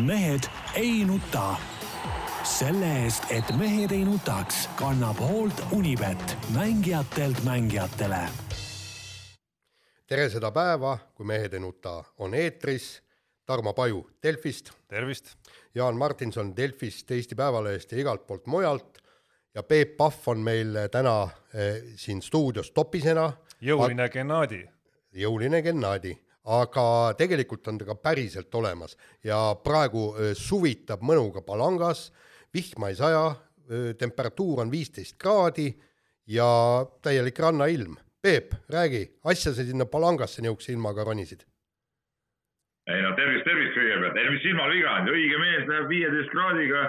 mehed ei nuta. selle eest, et mehed ei nutaks, kannab hoolt Unibet, mängijatelt mängijatele. tere seda päeva, kui Mehed ei nuta on eetris. Tarmo Paju Delfist. tervist. Jaan Martinson Delfist, Eesti Päevalehest ja igalt poolt mujalt. ja Peep Pahv on meil täna eh, siin stuudios topisena. jõuline Gennadi. jõuline Gennadi aga tegelikult on ta ka päriselt olemas. Ja praegu suvitab mõnuga palangas, vihma ei saja, temperatuur on viisteist kraadi ja täielik rannailm. Peep, räägi, asja sa sinna palangasse niisuguse ilmaga ronisid? ei no tervist, tervist kõigepealt, ei mis silmal viga on, õige mees läheb viieteist kraadiga,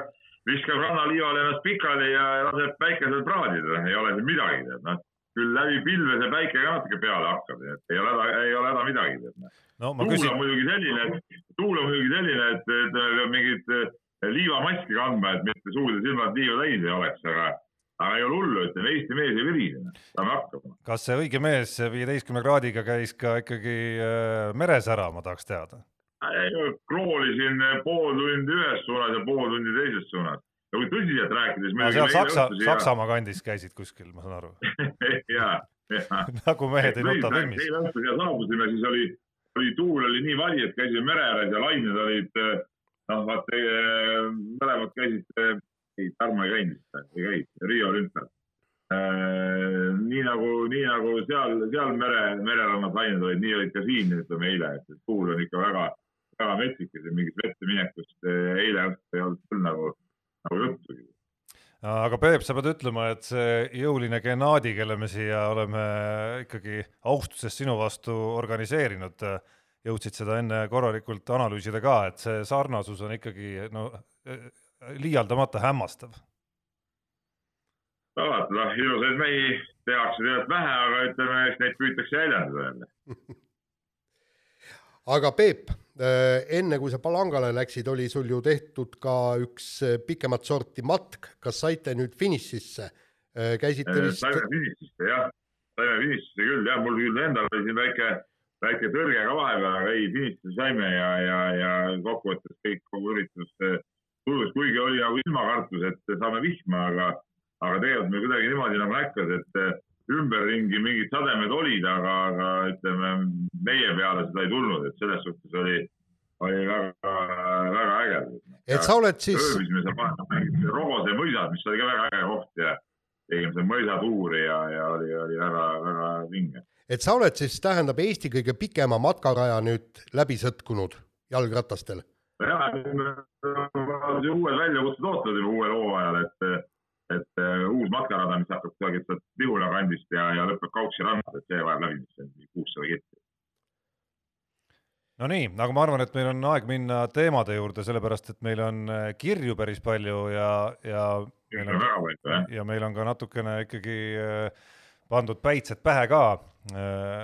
viskab rannaliival ennast pikali ja laseb päikesel praadida, ei ole siin midagi, tead noh küll läbi pilve see päike ka natuke peale hakkab, et ei ole häda, ei ole häda midagi. Noh. no tuul küsin. on muidugi selline, et tuul on muidugi selline, et, et mingit eh, liivamaski kandma, et mitte suud ja silmad liiva täis ei oleks, aga, aga ei ole hullu, ütleme Eesti mees ei virise, saame hakkama. kas see õige mees viieteistkümne kraadiga käis ka ikkagi äh, meres ära, ma tahaks teada? kroolisin pool tundi ühes suunas ja pool tundi teises suunas ja kui tõsiselt rääkides. seal Saksa, Saksamaa kandis käisid kuskil, ma saan aru ja, ja. nagu mehed ei nuta filmis. eile õhtul siia saabusime, siis oli, oli tuul oli nii vali, et käisime mere ääres ja lained olid, noh, vaat mõlemad käisid, ei, Tarmo ei käinud ei käinud, Riia olümpial. nii nagu, nii nagu seal, seal mere, mererannas lained olid, nii olid ka siin, ütleme eile, et tuul on ikka väga, väga metsikas ja mingit vette minekust eile õhtul ei olnud küll nagu nagu juttugi. aga Peep, sa pead ütlema, et see jõuline Gennadi, kelle me siia oleme ikkagi austusest sinu vastu organiseerinud, jõudsid seda enne korralikult analüüsida ka, et see sarnasus on ikkagi no liialdamata hämmastav. alati, noh, ilusaid mehi tehakse tegelikult vähe, aga ütleme, eks neid püütakse jäljendada jälle. aga Peep enne kui sa Palangale läksid, oli sul ju tehtud ka üks äh, pikemat sorti matk, kas saite nüüd finišisse? Äh, käisite vist? saime finišisse jah, saime finišisse küll jah, mul küll endal oli siin väike, väike tõrge ka vahepeal, aga ei, finišisse saime ja, ja, ja kokkuvõttes kõik, kogu üritus sujus, kuigi oli nagu ilmakartus, et saame vihma, aga, aga tegelikult meil kuidagi niimoodi nagu läkkas, et ümberringi mingid sademed olid, aga, aga ütleme, meie peale seda ei tulnud, et selles suhtes oli, oli väga, väga äge. et sa oled siis. ööbisime seal vahepeal Robose mõisas, mis oli ka väga äge koht ja tegime seal mõisatuuri ja, ja oli, oli väga, väga vinge. et sa oled siis, tähendab, Eesti kõige pikema matkaraja nüüd läbi sõtkunud jalgratastel? jah, uued väljakutsed ootavad juba uuel hooajal, et et uh, uus matkarada, mis hakkab kusagilt sealt Lihula kandist ja, ja lõpeb Kauksi rannad, et see vajab läbimist kuussada kitti. no nii, aga ma arvan, et meil on aeg minna teemade juurde, sellepärast et meil on äh, kirju päris palju ja, ja meil on, palju, ja meil on ka natukene ikkagi äh, pandud päitsed pähe ka.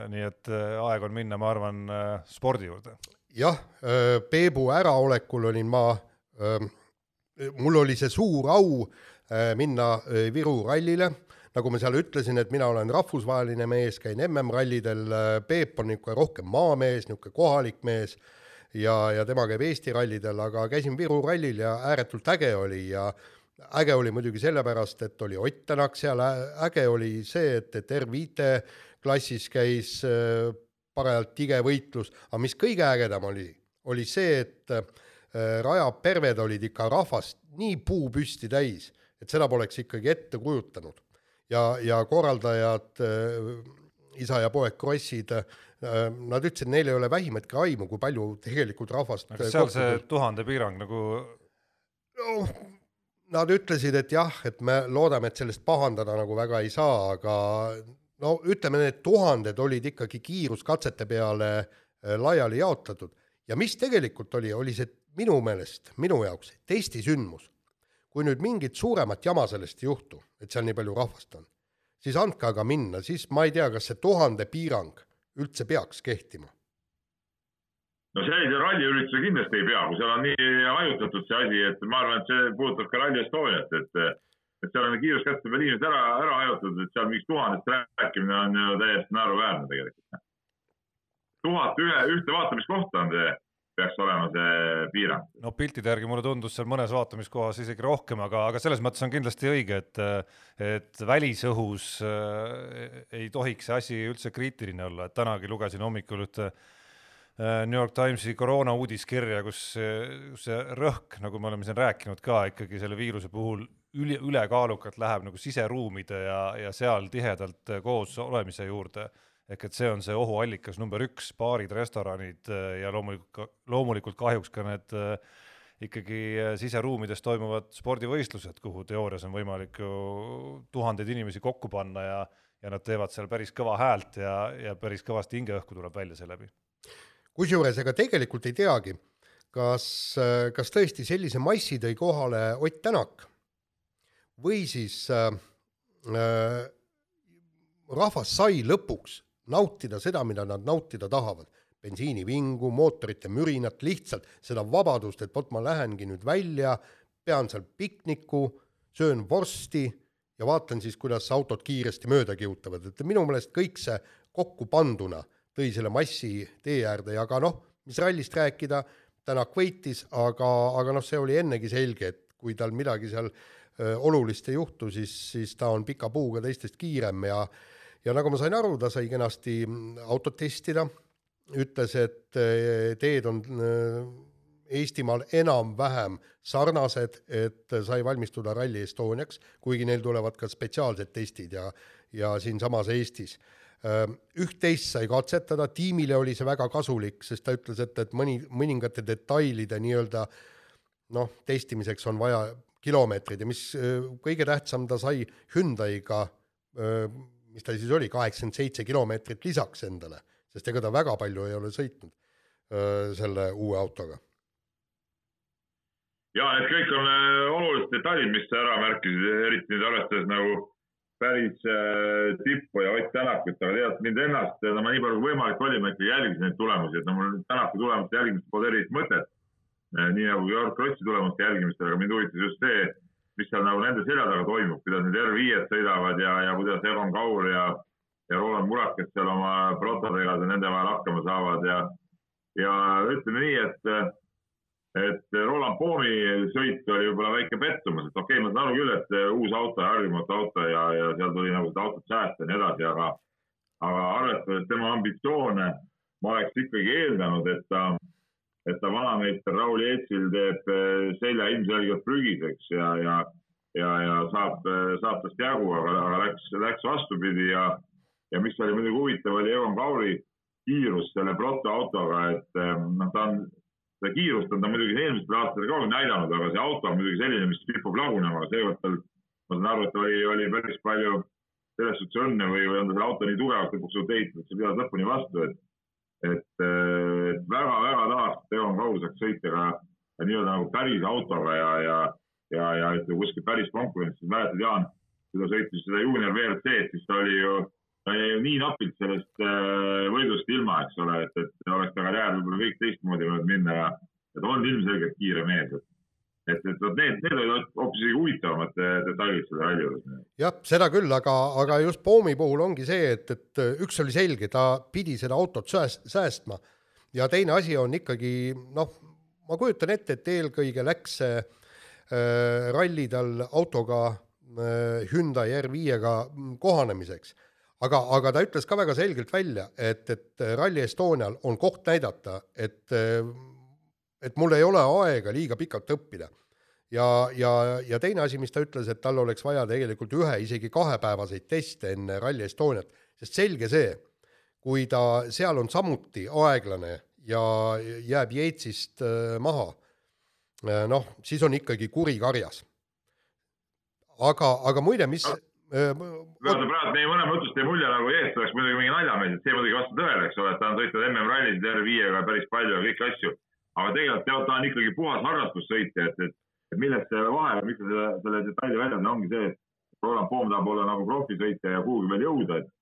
nii et aeg on minna, ma arvan, spordi juurde. jah, Peebu äraolekul olin ma, mul oli see suur au minna äh, Viru rallile, nagu ma seal ütlesin, et mina olen rahvusvaheline mees, käin MM-rallidel, äh, Peep on niisugune rohkem maamees, niisugune kohalik mees ja, ja tema käib Eesti rallidel, aga käisin Viru rallil ja ääretult äge oli ja äge oli muidugi sellepärast, et oli Ott Tänak seal, äge oli see, et, et R5 klassis käis parajalt tige võitlus, aga mis kõige ägedam oli, oli see, et rajaperved olid ikka rahvast nii puu püsti täis et seda poleks ikkagi ette kujutanud. ja, ja korraldajad äh,, isa ja poeg Krossid äh,, nad ütlesid, neil ei ole vähimatki aimu, kui palju tegelikult rahvast kas seal see tuhande piirang nagu no, Nad ütlesid, et jah, et me loodame, et sellest pahandada nagu väga ei saa, aga no ütleme, need tuhanded olid ikkagi kiiruskatsete peale äh, laiali jaotatud ja mis tegelikult oli, oli see minu meelest, minu jaoks testisündmus kui nüüd mingit suuremat jama sellest ei juhtu, et seal nii palju rahvast on, siis andke aga minna, siis ma ei tea, kas see tuhande piirang üldse peaks kehtima. no sellise ralliürituse kindlasti ei pea, kui seal on nii hajutatud see asi, et ma arvan, et see puudutab ka Rally Estoniat, et et seal on kiiruskätte peal inimesed ära, ära hajutatud, et seal mingist tuhandest rääkimine on ju täiesti naeruväärne tegelikult. tuhat ühe, ühte vaatamiskohta on see peaks olema see piirang. no piltide järgi mulle tundus seal mõnes vaatamiskohas isegi rohkem, aga, aga selles mõttes on kindlasti õige, et, et välisõhus äh, ei tohiks see asi üldse kriitiline olla, et tänagi lugesin hommikul ühte äh, New York Timesi koroona uudiskirja, kus, see rõhk, nagu me oleme siin rääkinud ka ikkagi selle viiruse puhul üli, ülekaalukalt läheb nagu siseruumide ja, ja seal tihedalt koos olemise juurde ehk et see on see ohuallikas number üks, baarid, restoranid äh, ja loomulikult, loomulikult kahjuks ka need äh, ikkagi äh, siseruumides toimuvad spordivõistlused, kuhu teoorias on võimalik ju tuhandeid inimesi kokku panna ja, ja nad teevad seal päris kõva häält ja, ja päris kõvasti hingeõhku tuleb välja seeläbi. kusjuures ega tegelikult ei teagi, kas, kas tõesti sellise massi tõi kohale Ott Tänak või siis äh, rahvas sai lõpuks nautida seda, mida nad nautida tahavad. bensiinivingu, mootorite mürinat, lihtsalt seda vabadust, et vot ma lähengi nüüd välja, pean seal pikniku, söön vorsti ja vaatan siis, kuidas autod kiiresti mööda kihutavad, et minu meelest kõik see kokku panduna tõi selle massi tee äärde ja ka noh, mis rallist rääkida, Tänak võitis, aga, aga noh, see oli ennegi selge, et kui tal midagi seal öö, olulist ei juhtu, siis, siis ta on pika puuga teistest kiirem ja ja nagu ma sain aru, ta sai kenasti mm, autot testida, ütles, et eh, teed on eh, Eestimaal enam-vähem sarnased, et sai valmistuda Rally Estoniaks, kuigi neil tulevad ka spetsiaalsed testid ja, ja siinsamas Eestis. Ehm, üht-teist sai katsetada, tiimile oli see väga kasulik, sest ta ütles, et, et mõni, mõningate detailide nii-öelda noh, testimiseks on vaja kilomeetreid ja mis eh, kõige tähtsam, ta sai Hyundai'ga mis ta siis oli, kaheksakümmend seitse kilomeetrit lisaks endale, sest ega ta väga palju ei ole sõitnud öö, selle uue autoga. ja need kõik on olulised detailid, mis sa ära märkisid, eriti nüüd arvestades nagu päris äh, tippu ja Ott Tänakut, aga tead mind ennast, no ma nii palju kui võimalik oli, ma ikkagi jälgisin neid tulemusi, et no mul Tänaku tulemuste jälgimist pole erilist mõtet. nii nagu Georg Krossi tulemuste jälgimist, aga mind huvitas just see, mis seal nagu nende selja taga toimub, kuidas need R5-d sõidavad ja, ja kuidas Egon Kaur ja, ja Roland Murat, kes seal oma protodega nende vahel hakkama saavad ja, ja ütleme nii, et, et Roland Poomi sõit oli võib-olla väike pettumus, et okei okay,, ma saan aru küll, et uus auto ja harjumatu auto ja, ja seal tuli nagu seda autot säästa ja nii edasi, aga, aga arvestades tema ambitsioone, ma oleks ikkagi eeldanud, et ta et ta vanameister Raul Jeetsil teeb eh, selja ilmselgelt prügiseks ja, ja, ja, ja saab, eh, saab tast jagu, aga, aga läks, läks vastupidi ja, ja mis oli muidugi huvitav, oli Egon Kauri kiirus selle Proto autoga, et eh, noh, ta on, seda kiirust on ta muidugi eelmistel aastatel ka näidanud, aga see auto on muidugi selline, mis kipub lagunema, aga seekord tal, ma saan aru, et oli, oli päris palju selles suhtes õnne või, või on ta selle auto nii tugevalt lõpuks ehitatud, et see peab lõpuni vastu, et et väga-väga tahaks, et Egon Kaur saaks sõita ka nii-öelda nagu päris autoga ja, ja, ja, ja ütleme kuskil päris konkurentsis, mäletad, Jaan, kui ta sõitis seda juunior WRC-d, siis ta oli ju, ta jäi ju nii napilt sellest äh, võidust ilma, eks ole, et, et oleks ta karjäär võib-olla kõik teistmoodi võinud minna ja, ta on ilmselgelt kiire mees, et et, et vot need, need olid hoopis huvitavamad detailid selle ralli juures. jah, seda küll, aga, aga just Poomi puhul ongi see, et, et üks oli selge, ta pidi seda autot sääst-, säästma ja teine asi on ikkagi noh, ma kujutan ette, et eelkõige läks see äh, ralli tal autoga äh, Hyundai R5-ga kohanemiseks aga, aga ta ütles ka väga selgelt välja, et, et Rally Estonial on koht näidata, et et mul ei ole aega liiga pikalt õppida. Ja, ja, ja teine asi, mis ta ütles, et tal oleks vaja tegelikult ühe, isegi kahepäevaseid teste enne Rally Estoniat, sest selge see, kui ta seal on samuti aeglane ja jääb Jeetsist äh, maha, äh, noh, siis on ikkagi kuri karjas. aga, aga muide, mis äh, vaata praegu meie mõlema jutust jäi mulje nagu Jeets oleks muidugi mingi naljamees, et see muidugi vastab tõele, eks ole, et ta on sõitnud MM-rallisid R5-ga päris palju ja kõiki asju. Aga tegelikult ta on ikkagi puhas harrastussõitja, et, et, et milles see vahe, miks ta selle, selle detaili väljendan, ongi see, et Roland Poom tahab olla nagu profisõitja ja kuhugi veel jõuda, et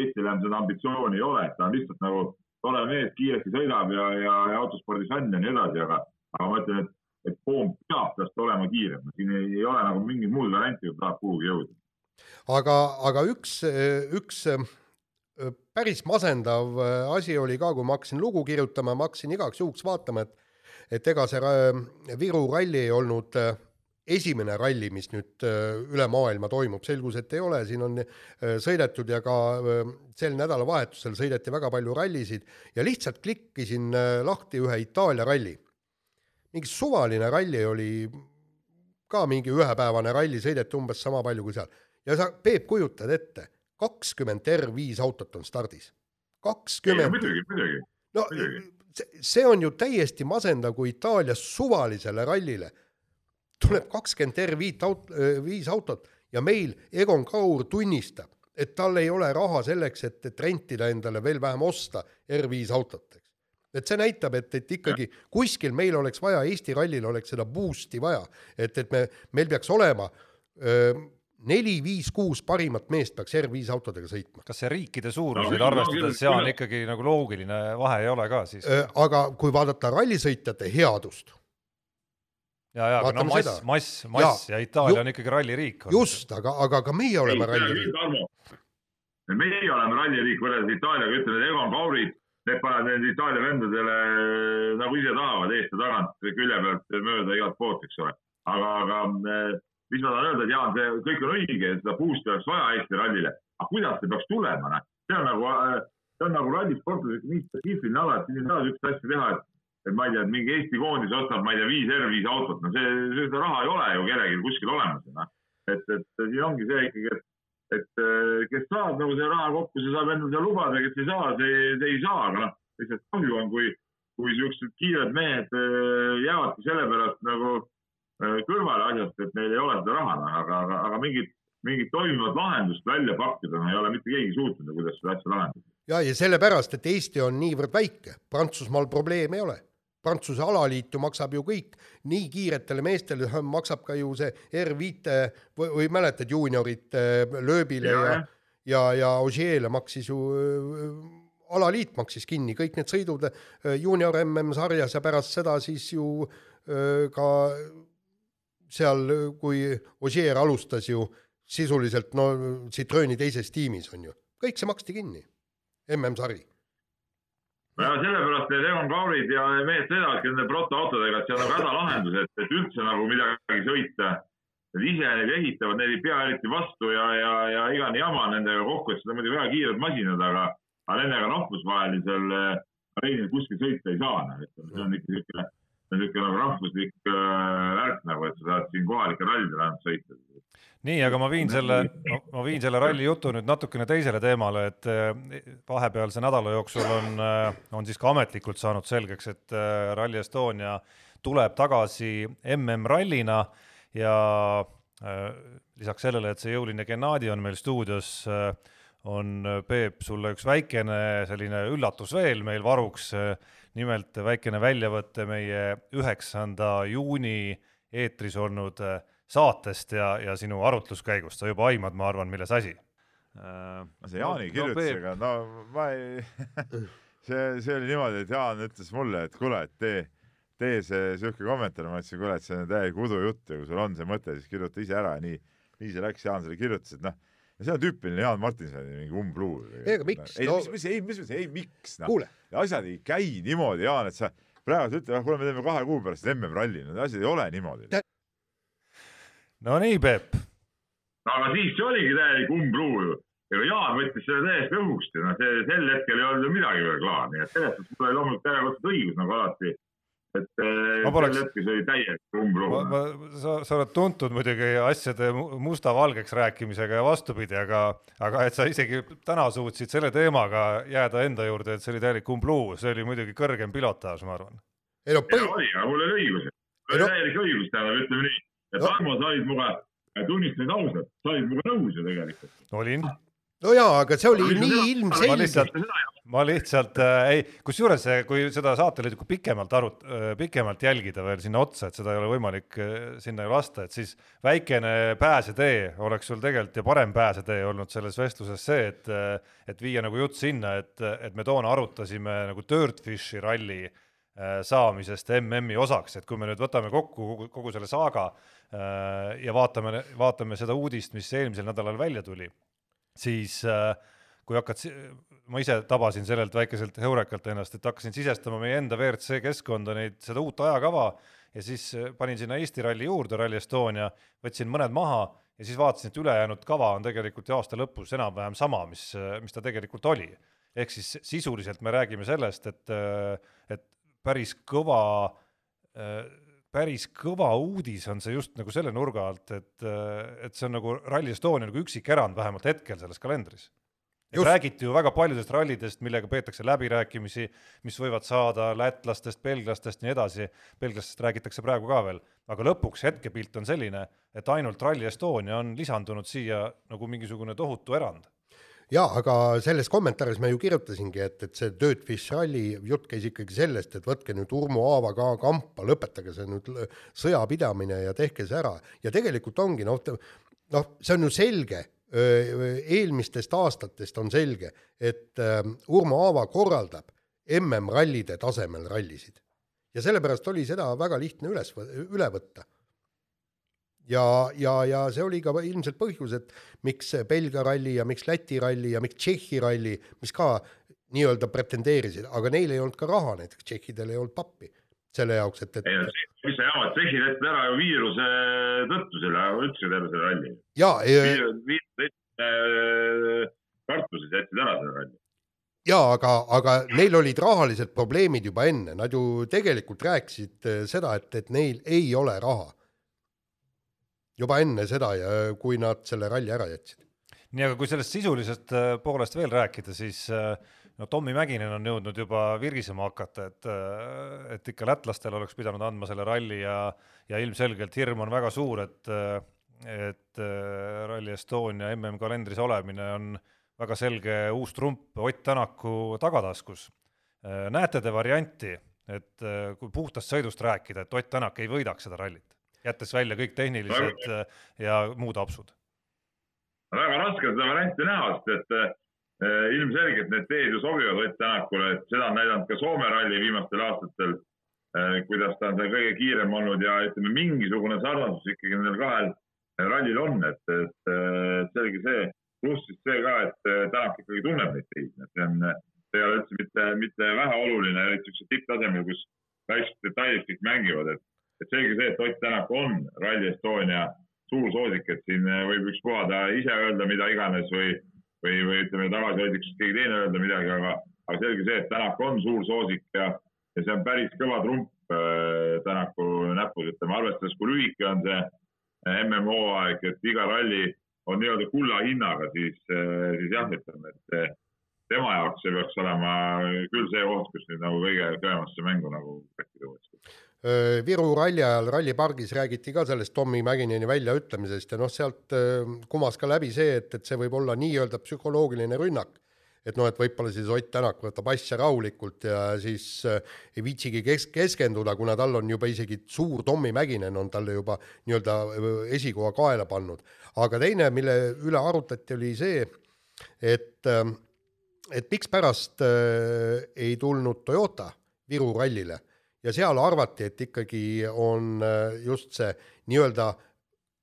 Eestil enam seda ambitsiooni ei ole, et ta on lihtsalt nagu tore mees, kiiresti sõidab ja, ja, ja autospordis on ja nii edasi, aga, aga ma ütlen, et, et Poom peab tast olema kiirem, siin ei, ei ole nagu mingit muud varianti, kui tahab kuhugi jõuda. aga, aga üks, üks päris masendav asi oli ka, kui ma hakkasin lugu kirjutama, ma hakkasin igaks juhuks vaatama, et et ega see Viru ralli ei olnud äh, esimene ralli, mis nüüd äh, üle maailma toimub, selgus, et ei ole, siin on äh, sõidetud ja ka sel nädalavahetusel sõideti väga palju rallisid ja lihtsalt klikkisin lahti ühe Itaalia ralli. mingi suvaline ralli oli, ka mingi ühepäevane ralli, sõideti umbes sama palju kui seal. ja sa, Peep, kujutad ette, kakskümmend R5 autot on stardis. kakskümmend. muidugi, muidugi. no muidugi. See, on ju täiesti masendav, kui Itaalias suvalisele rallile tuleb kakskümmend R5 aut-, viis autot ja meil Egon Kaur tunnistab, et tal ei ole raha selleks, et, et rentida endale veel vähem osta R5 autot, eks. et see näitab, et, et ikkagi kuskil meil oleks vaja, Eesti rallil oleks seda boost'i vaja, et, et me, meil peaks olema öö, neli, viis, kuus parimat meest peaks R5 autodega sõitma. kas see riikide suuruseid arvestades seal ikkagi nagu loogiline vahe ei ole ka siis? aga kui vaadata rallisõitjate headust ja, ja aga no mass, mass, mass ja, ja Itaalia ju, on ikkagi ralliriik. just, aga, aga ka meie oleme ralliriik. meie oleme ralliriik võrreldes Itaaliaga, ütleme, et Egon Kaurid, need panevad need Itaalia vendadele nagu ise tahavad, eest ja tagant külje pealt mööda igalt poolt, eks ole. aga, aga mis ma tahan öelda, et Jaan, see kõik on õige, seda boost'i oleks vaja Eesti rallile, aga kuidas see peaks tulema, noh, see on nagu, see on nagu rallisportlased nii spetsiifiline ala, et siin ei saa niisugust asja teha, et et ma ei tea, et mingi Eesti koondis ostab, ma ei tea, viis R5 autot, no see, seda raha ei ole ju kellelgi kuskil olemas, noh. et, et siin ongi see ikkagi, et, et kes saab nagu selle raha kokku, see saab endale seda lubada, kes ei saa, see, see ei saa, aga noh, lihtsalt kahju on, kui, kui siuksed kiired mehed jäävadki sellepärast nagu kõrvale asjast, et neil ei ole seda raha, aga, aga, aga mingit, mingit toimivat lahendust välja pakkuda, no ei ole mitte keegi suutnud, kuidas seda asja lahendada. ja, ja sellepärast, et Eesti on niivõrd väike, Prantsusmaal probleeme ei ole. Prantsuse alaliit ju maksab ju kõik, nii kiiretele meestele maksab ka ju see R5 või, või mäletad juuniorid lööbile ja, ja, ja, ja Ogier'le maksis ju äh, alaliit maksis kinni. Kõik need sõidud äh, juunior MM-sarjas ja pärast seda siis ju äh, ka seal, kui Ogier alustas ju sisuliselt no Citrooni teises tiimis on ju, kõik see maksti kinni, MM-sari ja sellepärast need Egon Kaurid ja mehed sõidavadki nende protoautodega, et see on nagu hädalahendus, et, et üldse nagu midagi sõita. Nad ise neid ehitavad, need ei pea eriti vastu ja, ja, ja igane jama nendega kokku, et seda muidugi väga kiired masinad, aga, aga nendega rahvusvahelisel areenil kuskil sõita ei saa, noh, et see on ikka niisugune, niisugune nagu rahvuslik äh, värk nagu, et sa saad siin kohalikel rallidel ainult sõita. Nii, aga ma viin selle, ma viin selle ralli jutu nüüd natukene teisele teemale, et eh, vahepealse nädala jooksul on, eh, on siis ka ametlikult saanud selgeks, et Rally Estonia tuleb tagasi MM-rallina ja lisaks sellele, et see jõuline Gennadi on meil stuudios, on Peep sulle üks väikene selline üllatus veel meil varuks, nimelt väikene väljavõte meie üheksanda juuni eetris olnud äh, saatest ja, ja sinu arutluskäigust, sa juba aimad, ma arvan, milles asi. Äh,. see Jaani no, kirjutisega, no ma ei see, see oli niimoodi, et Jaan ütles mulle, et kuule, et tee, tee see sihuke kommentaar, ma ütlesin, kuule, et see on täielik udujutt ja kui sul on see mõte, siis kirjuta ise ära. Ja nii, nii see läks, Jaan selle kirjutas, et noh, see on tüüpiline Jaan Martinsoni mingi umbluu. ei, aga miks? ei no..., mis, mis, ei, mis, ei, miks, noh. asjad ei käi niimoodi, Jaan, et sa praegu ütled, ah kuule, me teeme kahe kuu pärast MM-ralli, need asjad ei ole niimoodi no nii, Peep. no aga siis see oligi täielik umbluu ju. ega Jaan võttis selle täiesti õhust ja noh, see sel hetkel ei olnud ju midagi veel klaar, nii et selles suhtes mul oli loomulikult järjekordselt õigus nagu alati et eh, poleks... sel hetkel see oli täielik umbluu. sa, sa oled tuntud muidugi asjade musta-valgeks rääkimisega ja vastupidi, aga, aga et sa isegi täna suutsid selle teemaga jääda enda juurde, et see oli täielik umbluu, see oli muidugi kõrgem pilotaaž, ma arvan. ei no põhi... oli, aga mul oli õigus. mul oli täielik õigus, tähendab, ütleme nii ja no. Tarmo, sa olid minuga, tunnistan ausalt, sa olid minuga nõus ju tegelikult. olin. No jaa, aga see oli nii ilmselge. ma lihtsalt, ma lihtsalt äh, ei, kusjuures kui seda saatelõiku pikemalt arut- äh,, pikemalt jälgida veel sinna otsa, et seda ei ole võimalik äh, sinna ju lasta, et siis väikene pääsetee oleks sul tegelikult ja parem pääsetee olnud selles vestluses see, et, äh, et viia nagu jutt sinna, et, et me toona arutasime nagu Dirtfishi ralli äh, saamisest MM-i osaks, et kui me nüüd võtame kokku kogu, kogu selle saaga Äh, ja vaatame, vaatame seda uudist, mis eelmisel nädalal välja tuli, siis äh, kui hakkad ma ise tabasin sellelt väikeselt heurekalt ennast, et hakkasin sisestama meie enda WRC keskkonda neid, seda uut ajakava ja siis panin sinna Eesti ralli juurde, Rally Estonia, võtsin mõned maha ja siis vaatasin, et ülejäänud kava on tegelikult ju aasta lõpus enam-vähem sama, mis, mis ta tegelikult oli. ehk siis sisuliselt me räägime sellest, et, et päris kõva, päris kõva uudis on see just nagu selle nurga alt, et, et see on nagu Rally Estonia nagu üksikeraand vähemalt hetkel selles kalendris. Räägiti ju väga paljudest rallidest, millega peetakse läbirääkimisi, mis võivad saada lätlastest, belglastest, nii edasi, belglastest räägitakse praegu ka veel, aga lõpuks hetkepilt on selline, et ainult Rally Estonia on lisandunud siia nagu mingisugune tohutu erand jaa, aga selles kommentaaris ma ju kirjutasingi, et, et see Dirtfish Rally jutt käis ikkagi sellest, et võtke nüüd Urmo Aava ka kampa, lõpetage see nüüd sõjapidamine ja tehke see ära. ja tegelikult ongi noh, noh, see on ju selge eelmistest aastatest on selge, et Urmo Aava korraldab MM-rallide tasemel rallisid. ja sellepärast oli seda väga lihtne üles, üle võtta. Ja, ja, ja see oli ka ilmselt põhjus, et miks Belgia ralli ja miks Läti ralli ja miks Tšehhi ralli, mis ka nii-öelda pretendeerisid, aga neil ei olnud ka raha, näiteks tšehhidel ei olnud pappi selle jaoks, et, et. mis sa jamad, tšehhid jätsid ära ju viiruse tõttu selle, üldse terve selle ralli. ja, viirus kartuses jätsid ära selle ralli. jaa, aga, aga neil olid rahalised probleemid juba enne, nad ju tegelikult rääkisid äh, seda, et, et neil ei ole raha. Juba enne seda ja kui nad selle ralli ära jätsid. nii, aga kui sellest sisulisest äh, poolest veel rääkida, siis äh, no Tommy Mäkinen on jõudnud juba virisema hakata, et, et ikka lätlastel oleks pidanud andma selle ralli ja, ja ilmselgelt hirm on väga suur, et, et Rally Estonia MM-kalendris olemine on väga selge uus trump Ott Tänaku tagataskus. näete te varianti, et kui puhtast sõidust rääkida, et Ott Tänak ei võidaks seda rallit, jättes välja kõik tehnilised ja muud apsud? väga raske seda varianti näha, sest et Äh, ilmselgelt need teed ju sobivad Ott Tänakule, et seda on näidanud ka Soome ralli viimastel aastatel, äh, kuidas ta on seal kõige kiirem olnud ja ütleme, mingisugune sarnasus ikkagi nendel kahel rallil on, et, et selge see, pluss siis see ka, et äh, Tänak ikkagi tunneb neid teid, et see on, see ei ole üldse mitte, mitte väheoluline, eriti niisugusel tipptasemel, kus väiksed detailid kõik mängivad, et, et selge see, et Ott Tänak on Rally Estonia suur soosik, et siin võib ükspuha ta ise öelda mida iganes või või, või ütleme tagasihoidlikult keegi teine öelda midagi, aga, aga selge see, et Tänak on suur soosik ja, ja see on päris kõva trump äh, Tänaku näpus, ütleme arvestades, kui lühike on see äh, MM-hooaeg, et iga ralli on nii-öelda kulla hinnaga, siis äh,, siis jah, ütleme, et tema jaoks see peaks olema küll see koht, kus nüüd nagu kõige kõvemasse mängu nagu rääkida uuesti Viru ralli ajal rallipargis räägiti ka sellest Tommy Mäkineni väljaütlemisest ja noh, sealt kumas ka läbi see, et, et see võib olla nii-öelda psühholoogiline rünnak. et noh, et võib-olla siis Ott Tänak võtab asja rahulikult ja siis ei viitsigi kes-, keskenduda, kuna tal on juba isegi suur Tommy Mäkinen on talle juba nii-öelda esikoha kaela pannud. aga teine, mille üle arutati, oli see, et, et mikspärast ei tulnud Toyota Viru rallile ja seal arvati, et ikkagi on äh, just see nii-öelda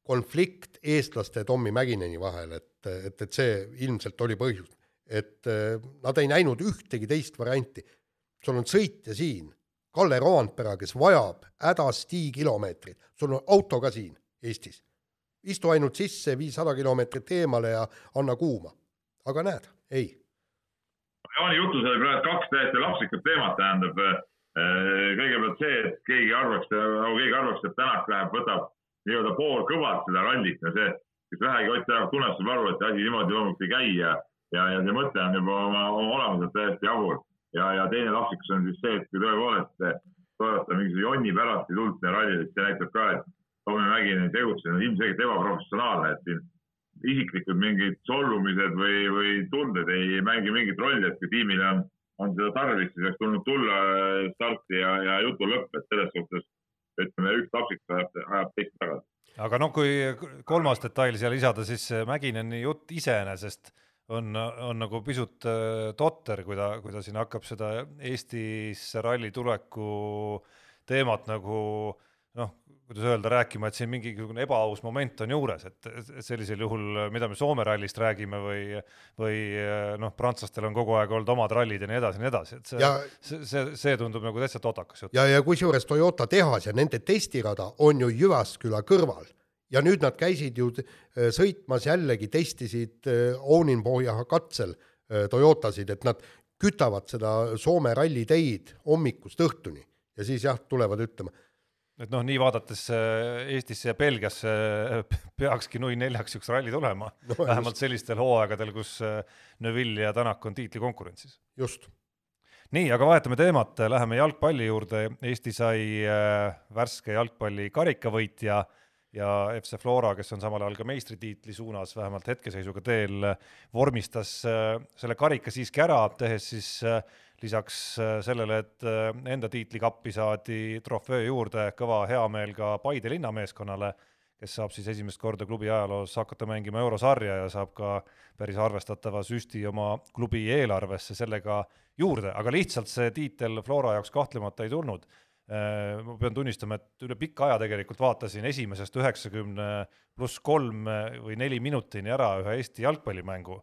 konflikt eestlaste Tommy Mäkineni vahel, et, et, et see ilmselt oli põhjus. et äh, nad ei näinud ühtegi teist varianti. sul on sõitja siin, Kalle Roandpera, kes vajab hädasti kilomeetrit, sul on auto ka siin Eestis. istu ainult sisse viissada kilomeetrit eemale ja anna kuuma. aga näed, ei. Jaani jutus oli praegu kaks täiesti lapsikut teemat, tähendab Äh, kõigepealt see, et keegi arvaks, nagu keegi arvaks, et Tänak läheb, võtab nii-öelda poolkõvalt seda rallit ja see, kes vähegi Ott Tänak tunneb, saab aru, et asi niimoodi loomulikult ei käi ja, ja, ja see mõte on juba oma, oma olemuselt täiesti jabur. ja, ja teine lapsikus on siis see, et kui tõepoolest toodata mingisuguse jonni pärast ei tulnud sinna rallile, siis see näitab ka, et Tommy Mäkinen tegutsenud on ilmselgelt ebaprofessionaalne, et siin isiklikud mingid solvumised või, või tunded ei mängi mingit rolli, et kui tiimil on on seda tarvis, siis oleks tulnud tulla äh, starti ja, ja jutu lõpp, et selles suhtes ütleme, üks tapsik ajab, ajab teist tagasi. aga noh, kui kolmas detail siia lisada, siis Mäkineni jutt iseenesest on, on nagu pisut äh, totter, kui ta, kui ta siin hakkab seda Eestisse ralli tuleku teemat nagu noh, kuidas öelda, rääkima, et siin mingisugune ebaaus moment on juures, et sellisel juhul, mida me Soome rallist räägime või, või noh, prantslastel on kogu aeg olnud omad rallid ja nii edasi ja nii edasi, et see, see, see, see tundub nagu täitsa totakas jutt. ja, ja kusjuures Toyota tehas ja nende testirada on ju Jyvaskyla kõrval ja nüüd nad käisid ju äh, sõitmas jällegi, testisid äh, Ouninpohja katsel äh, Toyotasid, et nad kütavad seda Soome ralliteid hommikust õhtuni ja siis jah, tulevad ütlema et noh, nii vaadates Eestisse ja Belgiasse peakski nui neljaks üks ralli tulema no,, vähemalt just. sellistel hooaegadel, kus Neville ja Tänak on tiitlikonkurentsis. just. nii, aga vahetame teemat, läheme jalgpalli juurde. Eesti sai värske jalgpalli karikavõitja ja FC Flora, kes on samal ajal ka meistritiitli suunas vähemalt hetkeseisuga teel, vormistas äh, selle karika siiski ära, tehes siis äh, lisaks äh, sellele, et enda tiitlikappi saadi troföö juurde, kõva heameel ka Paide linnameeskonnale, kes saab siis esimest korda klubi ajaloos hakata mängima eurosarja ja saab ka päris arvestatava süsti oma klubi eelarvesse sellega juurde, aga lihtsalt see tiitel Flora jaoks kahtlemata ei tulnud. Äh, ma pean tunnistama, et üle pika aja tegelikult vaatasin esimesest üheksakümne pluss kolm või neli minutini ära ühe Eesti jalgpallimängu.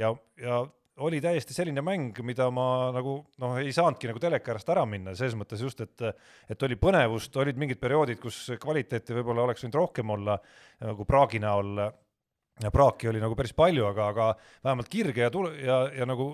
Ja, ja oli täiesti selline mäng, mida ma nagu noh, ei saanudki nagu teleka äärest ära minna, selles mõttes just, et et oli põnevust, olid mingid perioodid, kus kvaliteeti võib-olla oleks võinud rohkem olla, nagu Praagi näol praaki oli nagu päris palju, aga, aga vähemalt kirge ja tule- ja, ja nagu,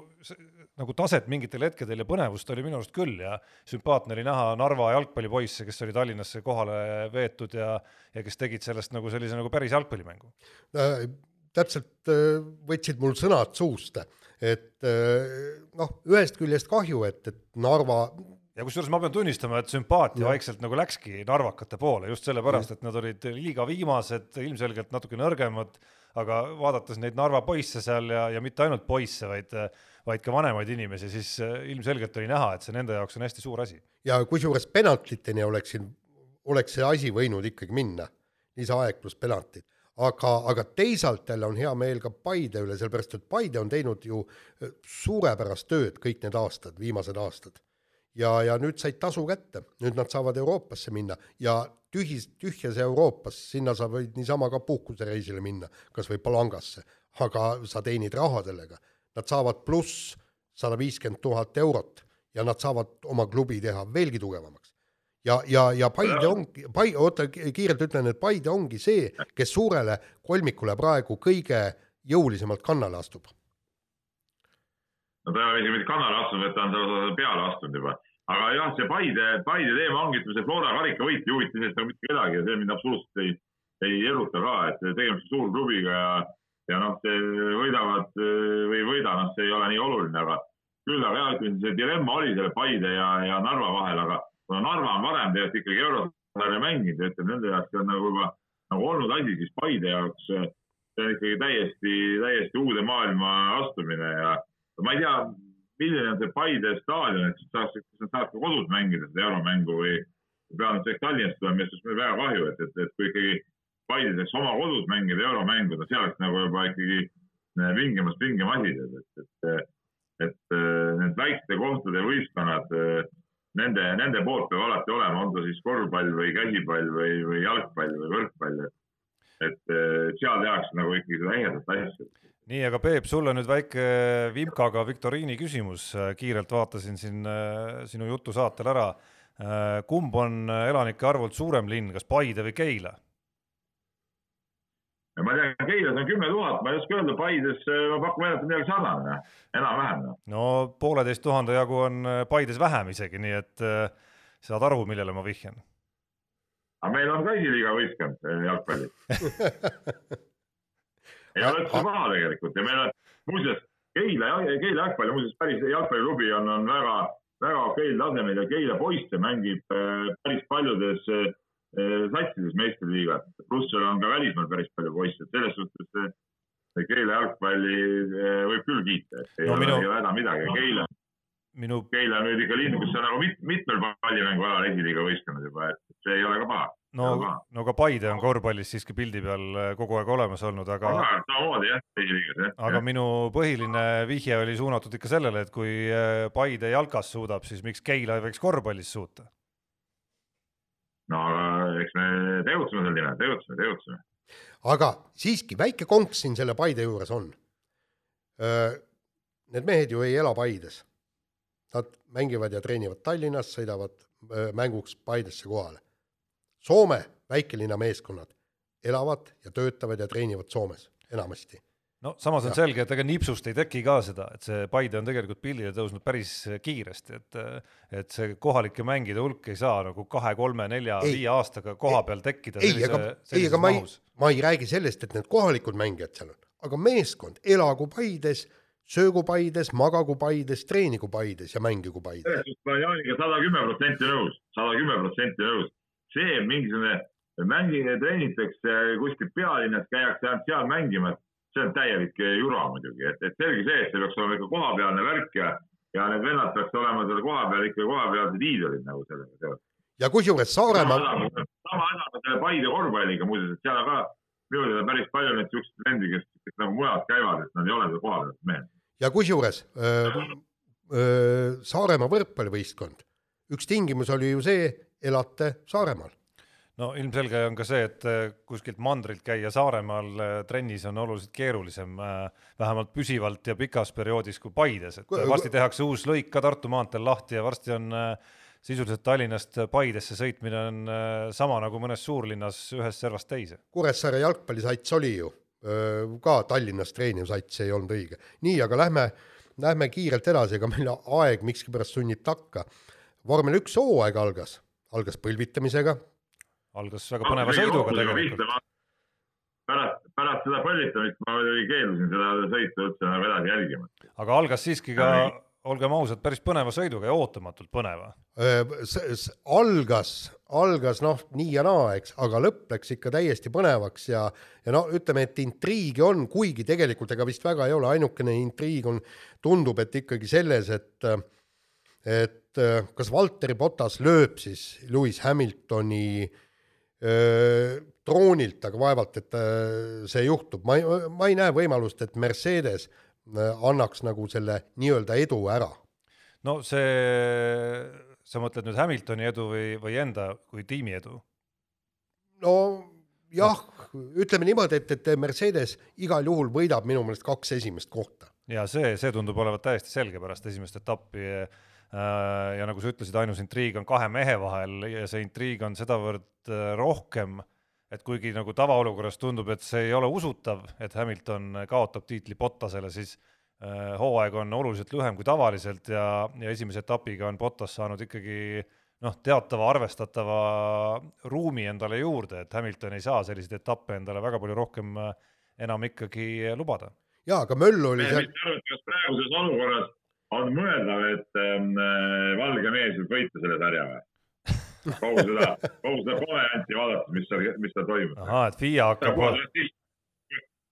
nagu taset mingitel hetkedel ja põnevust oli minu arust küll ja sümpaatne oli näha Narva jalgpallipoisse, kes oli Tallinnasse kohale veetud ja, ja kes tegid sellest nagu sellise nagu päris jalgpallimängu äh,. täpselt äh, võtsid mul sõnad suust, et äh, noh, ühest küljest kahju, et, et Narva ja kusjuures ma pean tunnistama, et sümpaatia ja. vaikselt nagu läkski narvakate poole just sellepärast, et nad olid liiga viimased, ilmselgelt natuke nõrgemad aga vaadates neid Narva poisse seal ja, ja mitte ainult poisse, vaid, vaid ka vanemaid inimesi, siis äh, ilmselgelt oli näha, et see nende jaoks on hästi suur asi. ja kusjuures penaltiteni oleks siin, oleks see asi võinud ikkagi minna, lisaaeg pluss penaltid aga, aga teisalt jälle on hea meel ka Paide üle, sellepärast et Paide on teinud ju äh, suurepärast tööd kõik need aastad, viimased aastad. ja, ja nüüd said tasu kätte, nüüd nad saavad Euroopasse minna ja tühis, tühjas Euroopas, sinna sa võid niisama ka puhkusereisile minna, kas või Palangasse, aga sa teenid raha sellega. Nad saavad pluss sada viiskümmend tuhat eurot ja nad saavad oma klubi teha veelgi tugevamaks. Ja, ja, ja Paide ongi, Pai-, oota, kiirelt ütlen, et Paide ongi see, kes suurele kolmikule praegu kõige jõulisemalt kannale astub. no ta ei ole isegi mitte kannale astunud, vaid ta on selle peale astunud juba aga jah, see Paide, Paide teema ongi, ütleme see Flora karikavõit ei huvita sellest nagu mitte kedagi ja see mind absoluutselt ei, ei eruta ka, et tegemist on suurklubiga ja, ja noh, võidavad või ei võida, noh, see ei ole nii oluline, aga küll aga jah, ütleme see dilemma oli selle Paide ja, ja Narva vahel, aga kuna Narva on varem tegelikult ikkagi eurosarja mänginud ja ütleme nende jaoks on nagu juba nagu olnud asi, siis Paide jaoks see on ikkagi täiesti, täiesti uude maailma astumine ja ma ei tea milline on see Paide staadion, et saaks, kas nad saavad ka kodus mängida seda euromängu või peavad nad Tallinnast tulema, millest oleks väga kahju, et, et, et kui ikkagi Paide saaks oma kodus mängida euromängu, no see oleks nagu juba ikkagi äh, vingemast vingem asi, et, et, et, et äh, need väikeste kohtade võistkonnad, nende, nende poolt peab alati olema, on ta siis korvpall või käsipall või, või jalgpall või võrkpall, et et seal tehakse nagu ikkagi seda ehedat asja nii, aga Peep, sulle nüüd väike Vimkaga viktoriini küsimus, kiirelt vaatasin siin äh, sinu jutu saatel ära. Äh, kumb on elanike arvult suurem linn, kas Paide või Keila? Ma tean, Keilas on kümme tuhat, ma ei oska öelda, Paides äh, ma pakun välja, et midagi sarnane, enam-vähem. no pooleteist tuhande jagu on Paides vähem isegi, nii et saad aru, millele ma vihjan. aga meil on ka esiliiga võistkond jalgpallis ei ole üldse paha tegelikult ja meil on muuseas Keila, Keila jalgpall, muuseas päris jalgpalliklubi on, on väga, väga okeil tasemel ja Keila poiste mängib äh, päris paljudes äh, satsides meistriliigat, pluss seal on ka välismaal päris palju poisse, et selles suhtes äh, Keila jalgpalli võib küll kiita, et ei no, ole minu... häda midagi, Keila minu... Keila on nüüd ikka linn, kus on nagu mit, mitmel pallimängu alal esiliiga võistkonnad juba, et see ei ole ka paha no, no ka Paide on korvpallis siiski pildi peal äh, kogu aeg olemas olnud, aga. samamoodi jah, esiliigas jah. aga minu põhiline vihje oli suunatud ikka sellele, et kui äh, Paide jalkas suudab, siis miks Keila ei võiks korvpallis suuta? no aga eks me tegutseme sel nimel, tegutseme, tegutseme. aga siiski väike konks siin selle Paide juures on. Need mehed ju ei ela Paides. Nad mängivad ja treenivad Tallinnas, sõidavad mänguks Paidesse kohale. Soome väikelinna meeskonnad elavad ja töötavad ja treenivad Soomes enamasti no samas on ja. selge, et ega nipsust ei teki ka seda, et see Paide on tegelikult pildile tõusnud päris kiiresti, et et see kohalike mängide hulk ei saa nagu kahe, kolme, nelja, viie aastaga koha peal tekkida ei, aga, ei, aga ma ei, ma ei räägi sellest, et need kohalikud mängijad seal on, aga meeskond elagu Paides, söögu Paides, magagu Paides, treenigu Paides ja mängigu Paides. selles suhtes ma Jaaniga sada kümme protsenti nõus, sada kümme protsenti nõus. see mingisugune mängimine treenitakse kuskil pealinnas, käiakse ainult seal mängimas see on täielik jura muidugi, et, et selge see, et see peaks olema ikka kohapealne värk ja, ja need vennad peaks olema seal kohapeal ikka kohapealsed iidolid nagu sellega seoses. ja kusjuures Saaremaa. sama häda on selle Paide korvpalliga muuseas, et seal on ka minu teada päris palju neid siukseid vendi, kes, kes nagu mujalt käivad, et nad ei ole seal kohapealsed mehed. ja kusjuures Saaremaa võrkpallivõistkond, üks tingimus oli ju see, elate Saaremaal no ilmselge on ka see, et äh, kuskilt mandrilt käia Saaremaal äh, trennis on oluliselt keerulisem, äh, vähemalt püsivalt ja pikas perioodis kui Paides, et varsti tehakse uus lõik ka Tartu maanteel lahti ja varsti on sisuliselt Tallinnast Paidesse sõitmine on sama nagu mõnes suurlinnas ühest servast teise. Kuressaare jalgpallisats oli ju ka Tallinnas treeniv sats, ei olnud õige. nii, aga lähme, lähme kiirelt edasi, ega meil aeg miskipärast sunnib takka. vormel üks hooaeg algas, algas põlvitamisega algas väga põneva sõiduga tegelikult. pärast, pärast seda põlvitamist ma muidugi keeldusin seda sõitu üldse nagu edasi jälgima. aga algas siiski ka, olgem ausad, päris põneva sõiduga ja ootamatult põneva. algas, algas noh, nii ja naa, eks, aga lõpp läks ikka täiesti põnevaks ja, ja no ütleme, et intriigi on, kuigi tegelikult ega vist väga ei ole, ainukene intriig on, tundub, et ikkagi selles, et et kas Valteri Potas lööb siis Lewis Hamiltoni äh, droonilt, aga vaevalt, et see juhtub, ma ei, ma ei näe võimalust, et Mercedes annaks nagu selle nii-öelda edu ära. no see, sa mõtled nüüd Hamiltoni edu või, või enda kui tiimi edu? no jah no., ütleme niimoodi, et, et Mercedes igal juhul võidab minu meelest kaks esimest kohta. ja see, see tundub olevat täiesti selge pärast esimest etappi Äh, ja nagu sa ütlesid, ainus intriig on kahe mehe vahel ja see intriig on sedavõrd äh, rohkem, et kuigi nagu tavaolukorras tundub, et see ei ole usutav, et Hamilton kaotab tiitli Bottasele, siis äh, hooaeg on oluliselt lühem kui tavaliselt ja, ja esimese etapiga on Bottas saanud ikkagi noh, teatava arvestatava ruumi endale juurde, et Hamilton ei saa selliseid etappe endale väga palju rohkem enam ikkagi lubada. jaa, aga möll oli seal. praeguses olukorras on mõeldav, et ähm, äh, valge mees võib võita selle sarja või? Kogu seda, kogu seda varianti vaadates, mis seal, mis seal toimub. ahah, et FIA hakkab.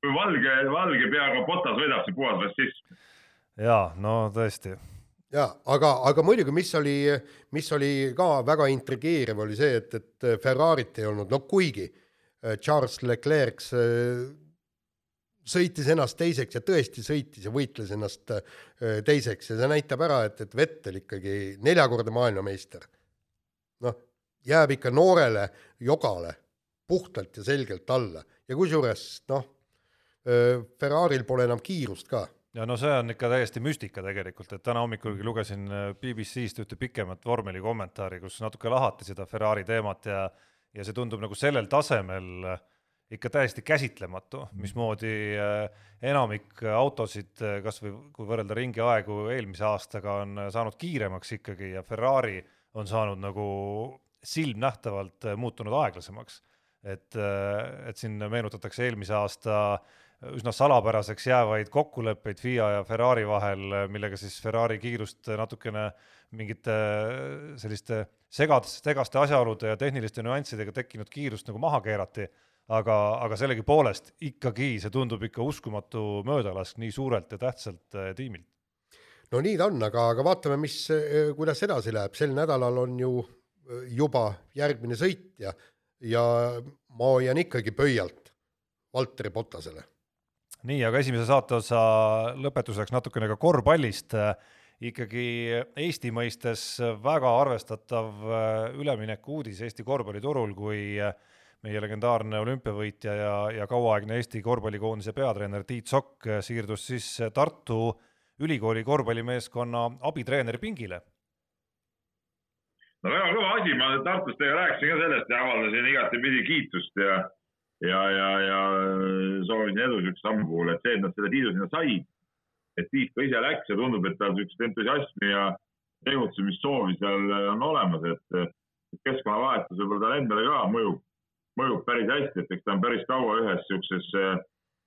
kui valge, valge peaga Potas võidab, see puhas rassism. ja no tõesti. ja aga, aga muidugi, mis oli, mis oli ka väga intrigeeriv, oli see, et, et Ferrarit ei olnud, no kuigi äh, Charles Leclerc sõitis ennast teiseks ja tõesti sõitis ja võitles ennast äh, teiseks ja see näitab ära, et, et Vettel ikkagi neljakordne maailmameister, jääb ikka noorele jogale puhtalt ja selgelt alla. Ja kusjuures noh, Ferrari'l pole enam kiirust ka. Ja no see on ikka täiesti müstika tegelikult, et täna hommikulgi lugesin BBC-st ühte pikemat vormeli kommentaari, kus natuke lahati seda Ferrari teemat ja ja see tundub nagu sellel tasemel ikka täiesti käsitlematu, mismoodi enamik autosid, kas või kui võrrelda ringiaegu eelmise aastaga, on saanud kiiremaks ikkagi ja Ferrari on saanud nagu silmnähtavalt muutunud aeglasemaks. et, et siin meenutatakse eelmise aasta üsna salapäraseks jäävaid kokkuleppeid FIA ja Ferrari vahel, millega siis Ferrari kiirust natukene mingite selliste segaste, segaste asjaolude ja tehniliste nüanssidega tekkinud kiirust nagu maha keerati aga, aga sellegipoolest ikkagi see tundub ikka uskumatu möödalask nii suurelt ja tähtsalt äh, tiimilt. no nii ta on, aga, aga vaatame, mis, äh, kuidas edasi läheb, sel nädalal on ju äh, juba järgmine sõit ja, ma hoian ikkagi pöialt Valteri Potasele. nii, aga esimese saateosa lõpetuseks natukene ka korvpallist ikkagi Eesti mõistes väga arvestatav ülemineku uudis Eesti korvpalliturul, kui meie legendaarne olümpiavõitja ja, ja kauaaegne Eesti korvpallikoondise peatreener Tiit Sokk siirdus siis Tartu ülikooli korvpallimeeskonna abitreeneri pingile. No väga kõva asi, ma Tartus teiega rääkisin ka sellest ja avaldasin igatepidi kiitust ja ja, ja, ja soovisin edu niisuguse sammu puhul, et see, et nad selle tiidu sinna said, et Tiit ka ise läks ja tundub, et tal niisugust entusiasmi ja tegutsemissoovi seal on olemas, et keskkonnavahetus võib-olla talle endale ka mõjub mõjub päris hästi, et eks ta on päris kaua ühes äh,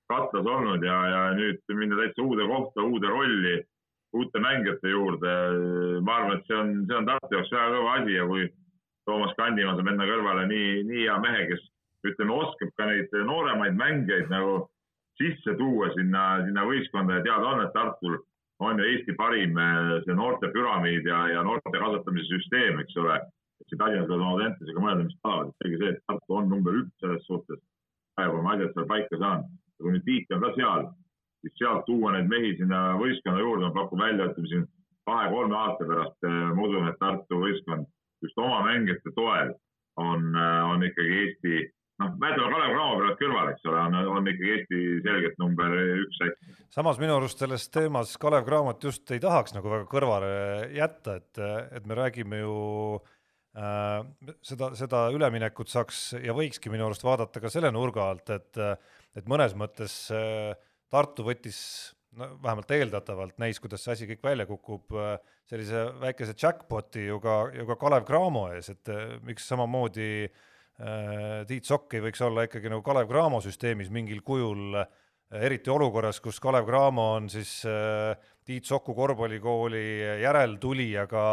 katlas olnud ja, ja nüüd minna täitsa uude kohta, uude rolli, uute mängijate juurde. ma arvan, et see on, see on Tartu jaoks väga kõva asi ja kui Toomas Kandimaa saab enda kõrvale nii, nii hea mehe, kes ütleme, oskab ka neid nooremaid mängijaid nagu sisse tuua sinna, sinna võistkonda ja teada on, et Tartul on ju Eesti parim äh, see noorte püramiid ja, ja noorte kasvatamise süsteem, eks ole siin Tallinnas peavad oma Audentesega mõelda, mis tahavad, et selge see, et Tartu on number üks selles suhtes. praegu on asjad seal paika saanud ja kui nüüd Tiit on ka seal, siis sealt tuua neid mehi sinna võistkonna juurde, ma pakun välja, ütleme siin kahe-kolme aasta pärast, eh, ma usun, et Tartu võistkond just oma mängijate toel on, eh, on ikkagi Eesti noh, jätame Kalev Cramo praegu kõrvale, eks ole, on, on ikkagi Eesti selgelt number üks äkki. samas minu arust selles teemas Kalev Cramot just ei tahaks nagu väga kõrvale jätta, et, et me räägime ju äh, Äh, seda, seda üleminekut saaks ja võikski minu arust vaadata ka selle nurga alt, et, et mõnes mõttes äh, Tartu võttis, no vähemalt eeldatavalt näis, kuidas see asi kõik välja kukub, äh, sellise väikese jackpot'i ju ka, ju ka Kalev Cramo ees, et miks samamoodi äh, Tiit Sokk ei võiks olla ikkagi nagu Kalev Cramo süsteemis mingil kujul äh, eriti olukorras, kus Kalev Cramo on siis äh, Tiit Soku korvpallikooli järeltulijaga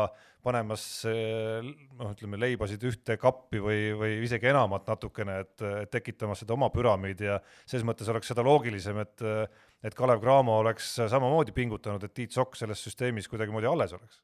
panemas noh, ütleme leibasid ühte kappi või, või isegi enamat natukene, et, et tekitamas seda oma püramiidi ja ses mõttes oleks seda loogilisem, et et Kalev Cramo oleks samamoodi pingutanud, et Tiit Sokk selles süsteemis kuidagimoodi alles oleks.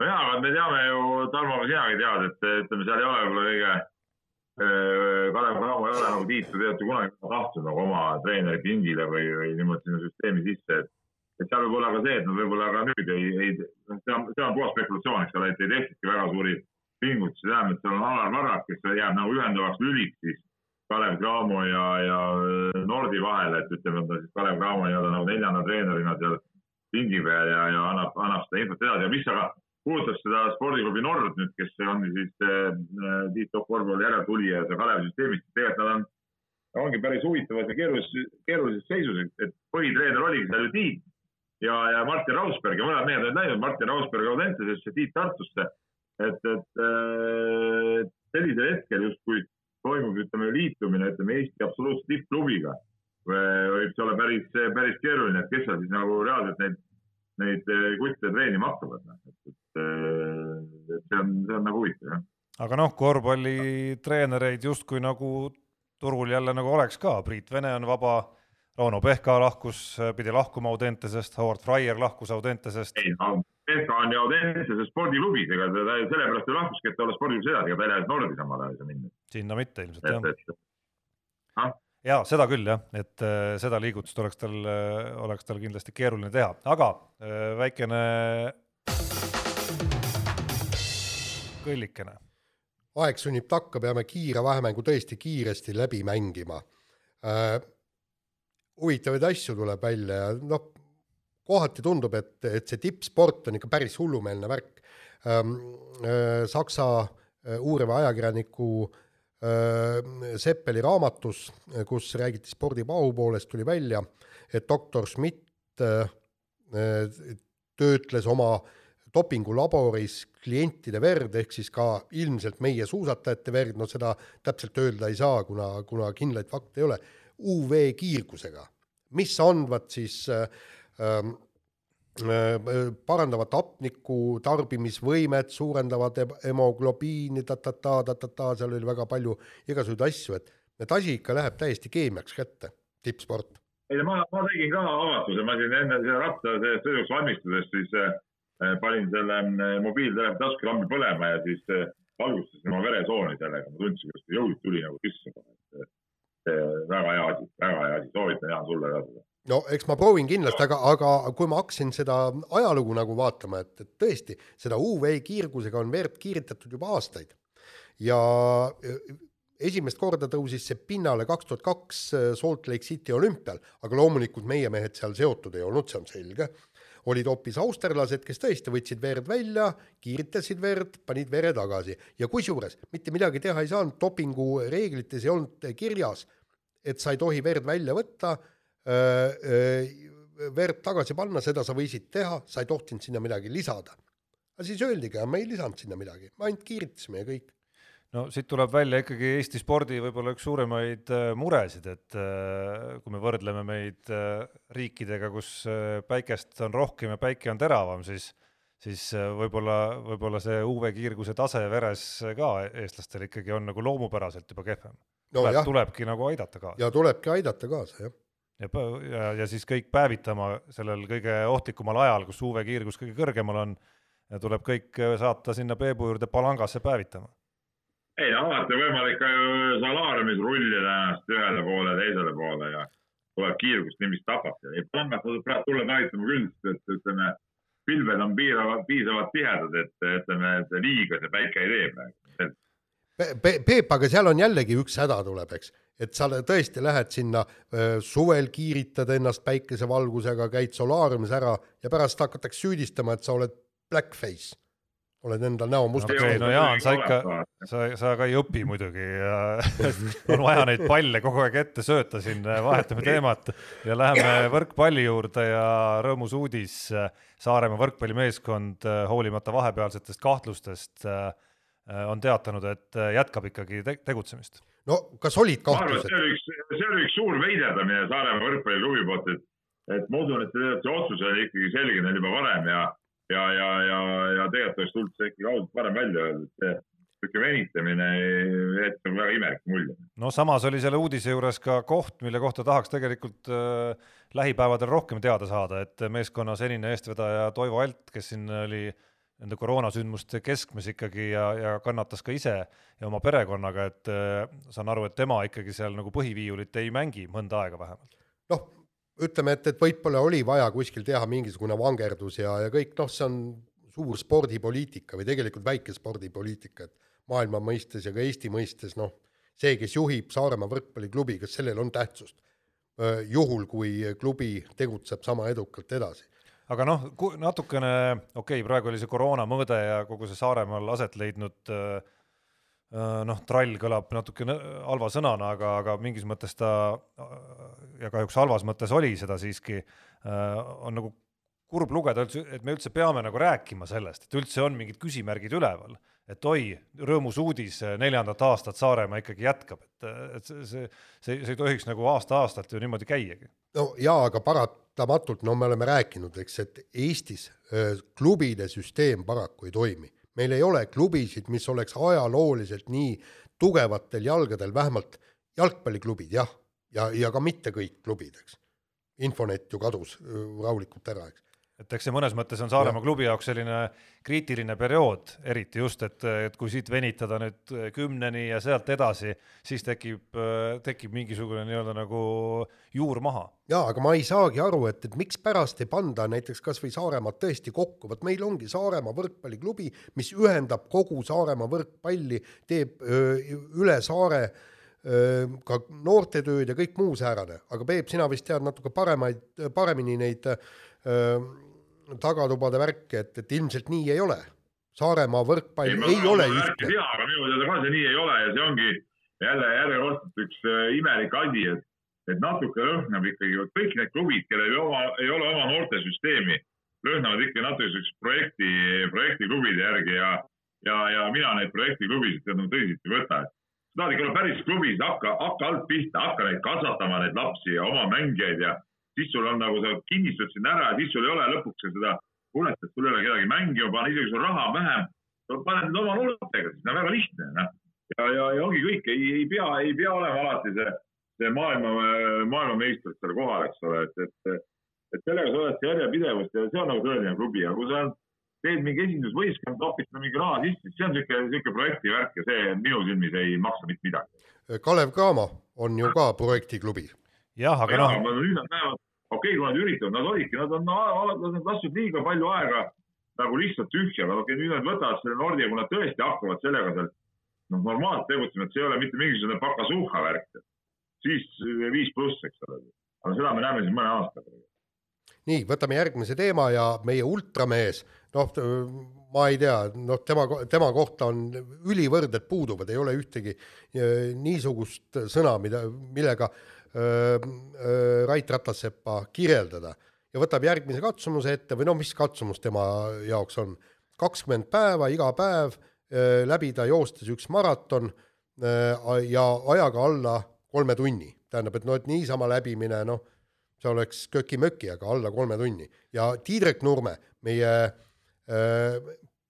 nojaa, aga me teame ju, Tarmo, ka sinagi tead, et ütleme, seal ei ole võib-olla kõige äh, Kalev Cramo ei ole nagu Tiitu tegelikult ju kunagi tahtnud nagu oma treeneri pingile või, või niimoodi sinna süsteemi sisse, et et seal võib olla ka see, et nad võib-olla ka nüüd ei, ei, see on, see on puhas spekulatsioon, eks ole, et ei tehtudki väga suuri pingutusi, tähendab, et seal on Alar Varrak, kes jääb nagu ühendavaks lüliks siis Kalev Cramo ja, ja Nordi vahele, et ütleme, ta siis Kalev Cramo nii-öelda nagu neljanda treenerina seal pingi peal ja, ja annab, annab seda infot edasi. Ja mis aga puudutab seda spordiklubi Nord nüüd, kes on siis äh, Tiit Topp korvpalli järeltulija ja Kalevi süsteemist, tegelikult nad on, ongi päris huvitavas ja keerulises, keerulises seisus, et põhitreener oligi seal ju Tiit ja, ja Martin Rausberg ja mõned mehed olid läinud, Martin Rausberg Audentesesse, Tiit Tartusse. et, et äh, sellisel hetkel justkui toimub, ütleme liitumine, ütleme Eesti absoluutse tippklubiga. võib see olla päris, päris keeruline, et kes seal siis nagu reaalselt neid, neid äh, kutte treenima hakkavad, noh, et, et, äh, et see on, see on nagu huvitav, jah. aga noh, korvpallitreenereid justkui nagu turul jälle nagu oleks ka, Priit Vene on vaba Rauno Pehka lahkus, pidi lahkuma Audentesest, Howard Fryer lahkus Audentesest. ei no Pehka on ju Audentese spordiklubis, ega ta sellepärast ju lahkuski, et ta olla spordiklubis edasi, ega ta ei lähe Nordi samal ajal ei saa minna. sinna mitte ilmselt jah. Ah? jaa, seda küll jah, et äh, seda liigutust oleks tal äh,, oleks tal kindlasti keeruline teha, aga äh, väikene kõllikene. aeg sunnib takka, peame kiire vahemängu tõesti kiiresti läbi mängima huvitavaid asju tuleb välja ja noh, kohati tundub, et, et see tippsport on ikka päris hullumeelne värk ähm,. Äh, Saksa äh, uuriva ajakirjaniku äh, Seppeli raamatus, kus räägiti spordi pahupoolest, tuli välja, et doktor Schmidt töötles oma dopingulaboris klientide verd, ehk siis ka ilmselt meie suusatajate verd, no seda täpselt öelda ei saa, kuna, kuna kindlaid fakte ei ole UV-kiirgusega, mis andvad siis äh, äh, parandavad hapniku tarbimisvõimet, suurendavad hemoglobiini ta-ta-ta, ta-ta-ta, seal oli väga palju igasuguseid asju, et et asi ikka läheb täiesti keemiaks kätte, tippsport. ei, ma, ma tegin ka avatuse, ma siin enne selle ratta sõiduks valmistudes siis äh, panin selle äh, mobiiltelefoni taskulambi põlema ja siis äh, valgustasin oma veresooni sellega, ma tundsin, kuidas jõud tuli nagu sisse väga hea asi, väga hea asi, soovitan Jaan sulle ka seda. no eks ma proovin kindlasti, aga, aga kui ma hakkasin seda ajalugu nagu vaatama, et, et tõesti, seda UV kiirgusega on verd kiiritatud juba aastaid. Ja e, esimest korda tõusis see pinnale kaks tuhat kaks Salt Lake City olümpial, aga loomulikult meie mehed seal seotud ei olnud, see on selge. Olid hoopis austerlased, kes tõesti võtsid verd välja, kiiritasid verd, panid vere tagasi. Ja kusjuures mitte midagi teha ei saanud, dopingureeglites ei olnud kirjas, et sa ei tohi verd välja võtta, verd tagasi panna, seda sa võisid teha, sa ei tohtinud sinna midagi lisada. aga siis öeldigi, me ei lisanud sinna midagi, ainult kiiritasime ja kõik no siit tuleb välja ikkagi Eesti spordi võib-olla üks suuremaid muresid, et kui me võrdleme meid riikidega, kus päikest on rohkem ja päike on teravam, siis siis võib-olla, võib-olla see UV-kiirguse tase veres ka eestlastel ikkagi on nagu loomupäraselt juba kehvem no,. Tuleb, tulebki nagu aidata kaasa. ja tulebki aidata kaasa, jah. ja, ja, ja siis kõik päevitama sellel kõige ohtlikumal ajal, kus UV-kiirgus kõige kõrgemal on, tuleb kõik saata sinna Peebu juurde palangasse päevitama ei, alati on võimalik ka ju salaariumis rullida ennast ühele poole, teisele poole ja tuleb kiirgust nii, mis tapab. ei, pangad tasub praegu tulla näitama küll, sest ütleme, pilved on piisavalt, piisavalt tihedad, et ütleme, et liiga see päike ei tee praegu. Peep, aga seal on jällegi üks häda tuleb, eks, et sa tõesti lähed sinna suvel, kiiritad ennast päikesevalgusega, käid solaariumis ära ja pärast hakatakse süüdistama, et sa oled blackface. Oled enda näo mustaks okay, no Jaan, sa ikka, sa, sa ka ei õpi muidugi ja on vaja neid palle kogu aeg ette sööta siin, vahetame teemat ja läheme võrkpalli juurde ja rõõmus uudis. Saaremaa võrkpallimeeskond hoolimata vahepealsetest kahtlustest on teatanud, et jätkab ikkagi te tegutsemist. no kas olid kahtlused? see oli üks, see oli üks suur veiderdamine Saaremaa võrkpalliklubi poolt, et, et ma usun, et see otsus oli ikkagi selge neil juba varem ja ja, ja, ja, ja tegelikult oleks tulnud see ikkagi ausalt varem välja öelda, et see niisugune venitamine jätab väga imeliku mulje. no samas oli selle uudise juures ka koht, mille kohta tahaks tegelikult äh, lähipäevadel rohkem teada saada, et meeskonna senine eestvedaja Toivo Alt, kes siin oli nende koroonasündmuste keskmes ikkagi ja, ja kannatas ka ise ja oma perekonnaga, et äh, saan aru, et tema ikkagi seal nagu põhiviiulit ei mängi mõnda aega vähemalt. noh, ütleme, et, et võib-olla oli vaja kuskil teha mingisugune vangerdus ja, ja kõik, noh, see on suur spordipoliitika või tegelikult väike spordipoliitika, et maailma mõistes ja ka Eesti mõistes, noh, see, kes juhib Saaremaa võrkpalliklubi, kas sellel on tähtsust? juhul, kui klubi tegutseb sama edukalt edasi aga noh, natukene, okei okay,, praegu oli see koroona mõõde ja kogu see Saaremaal aset leidnud äh, Äh, noh, trall kõlab natukene halva sõnana, aga, aga mingis mõttes ta ja kahjuks halvas mõttes oli seda siiski, äh, on nagu kurb lugeda üldse, et me üldse peame nagu rääkima sellest, et üldse on mingid küsimärgid üleval, et oi, rõõmus uudis, neljandat aastat Saaremaa ikkagi jätkab, et, et see, see, see, see ei tohiks nagu aasta-aastalt ju niimoodi käiagi. no jaa, aga paratamatult, no me oleme rääkinud, eks, et Eestis öö, klubide süsteem paraku ei toimi meil ei ole klubisid, mis oleks ajalooliselt nii tugevatel jalgadel, vähemalt jalgpalliklubid jah, ja, ja ka mitte kõik klubid, eks. Infonet ju kadus rahulikult ära, eks et eks see mõnes mõttes on Saaremaa klubi jaoks selline kriitiline periood, eriti just, et, et kui siit venitada nüüd kümneni ja sealt edasi, siis tekib, tekib mingisugune nii-öelda nagu juur maha. jaa, aga ma ei saagi aru, et, et mikspärast ei panda näiteks kas või Saaremaad tõesti kokku, vot meil ongi Saaremaa võrkpalliklubi, mis ühendab kogu Saaremaa võrkpalli, teeb öö, üle saare ka noortetööd ja kõik muu säärane, aga Peep, sina vist tead natuke paremaid, paremini neid öö, tagatubade värki, et, et ilmselt nii ei ole. Saaremaa võrkpall ei, ei ole ühtne. jaa, aga minu teada ka see nii ei ole ja see ongi jälle järjekordselt üks äh, imelik asi, et, et natuke lõhnab ikkagi, kõik need klubid, kellel ei oma, ei ole oma noortesüsteemi, lõhnavad ikka natuke siukest projekti, projektiklubide järgi ja, ja, ja mina neid projektiklubisid tõsiselt ei võta. sa tahad ikka olla päris klubis, hakka, hakka alt pihta, hakka neid kasvatama, neid lapsi ja oma mängijaid ja siis sul on nagu sa kinnistad sinna ära ja siis sul ei ole lõpuks seda kurat, et sul ei ole kedagi mängima panna, isegi sul raha on vähem, paned oma noortega, siis on väga lihtne, noh. ja, ja, ja ongi kõik, ei, ei pea, ei pea olema alati see, see maailma, maailmameister seal kohal, eks ole, et, et, et sellega sa oled järjepidevust ja see on nagu tõeline klubi, aga kui sa teed mingi esindusvõistkond, topid sinna mingi raha sisse, siis see on niisugune, niisugune projekti värk ja see minu silmis ei maksa mitte midagi. Kalev Cramo on ju ka projektiklubi jah, aga noh. nüüd nad näevad, okei okay,, kui nad üritavad, nad olidki, nad on, nad on lasknud liiga palju aega nagu lihtsalt tühja, aga okei okay,, nüüd nad võtavad selle Nordi ja kui nad tõesti hakkavad sellega seal noh, normaalselt tegutsema, et see ei ole mitte mingisugune pakasuhha värk, siis viis pluss, eks ole. aga seda me näeme siis mõne aastaga. nii, võtame järgmise teema ja meie ultramees, noh, ma ei tea, noh, tema, tema kohta on ülivõrded puuduvad, ei ole ühtegi eh, niisugust sõna, mida, millega öö, Rait Ratassepa kirjeldada ja võtab järgmise katsumuse ette või no mis katsumus tema jaoks on, kakskümmend päeva iga päev äh, läbida joostes üks maraton äh, ja ajaga alla kolme tunni. tähendab, et noh, et niisama läbimine, noh, see oleks köki-möki, aga alla kolme tunni. ja Tiidrek Nurme, meie äh,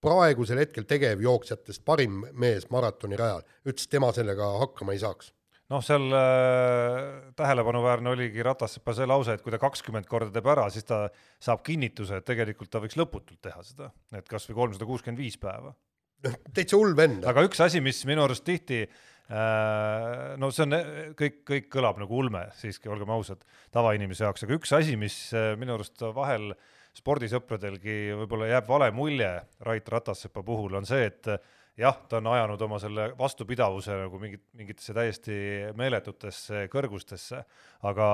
praegusel hetkel tegevjooksjatest parim mees maratonirajal, ütles, tema sellega hakkama ei saaks noh, seal äh, tähelepanuväärne oligi Ratassepa see lause, et kui ta kakskümmend korda teeb ära, siis ta saab kinnituse, et tegelikult ta võiks lõputult teha seda, et kasvõi kolmsada kuuskümmend viis päeva. noh, täitsa hull vend. aga üks asi, mis minu arust tihti äh, no see on kõik, kõik kõlab nagu ulme siiski, olgem ausad, tavainimese jaoks, aga üks asi, mis äh, minu arust vahel spordisõpradelgi võib-olla jääb vale mulje Rait Ratassepa puhul, on see, et jah, ta on ajanud oma selle vastupidavuse nagu mingit, mingitesse täiesti meeletutesse kõrgustesse, aga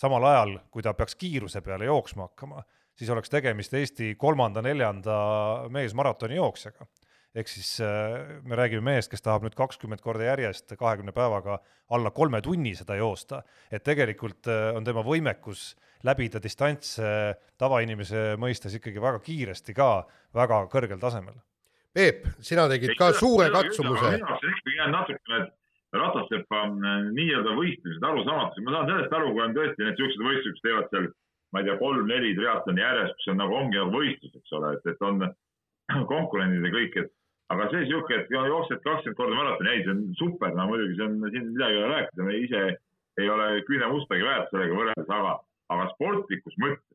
samal ajal, kui ta peaks kiiruse peale jooksma hakkama, siis oleks tegemist Eesti kolmanda-neljanda meesmaratoni jooksjaga. ehk siis äh, me räägime mehest, kes tahab nüüd kakskümmend korda järjest kahekümne päevaga alla kolme tunni seda joosta, et tegelikult äh, on tema võimekus läbida distantse tavainimese mõistes ikkagi väga kiiresti ka väga kõrgel tasemel Peep, sina tegid ka suure katsumuse. minu jaoks ikkagi jäänud natukene Ratasepa äh, nii-öelda võistlused arusaamatuks, ma saan sellest aru, kui on tõesti need siuksed võistlused, kes teevad seal, ma ei tea, kolm-neli triatloni järjest, mis on nagu ongi nagu võistlus, eks ole, et, et on konkurendid ja kõik, et aga see sihuke, et jooksed kakskümmend korda maratoni, ei, see on super, no muidugi see on, siin midagi ei ole rääkida, me ise ei ole küüne mustagi väärt sellega võrreldes, aga, aga sportlikus mõttes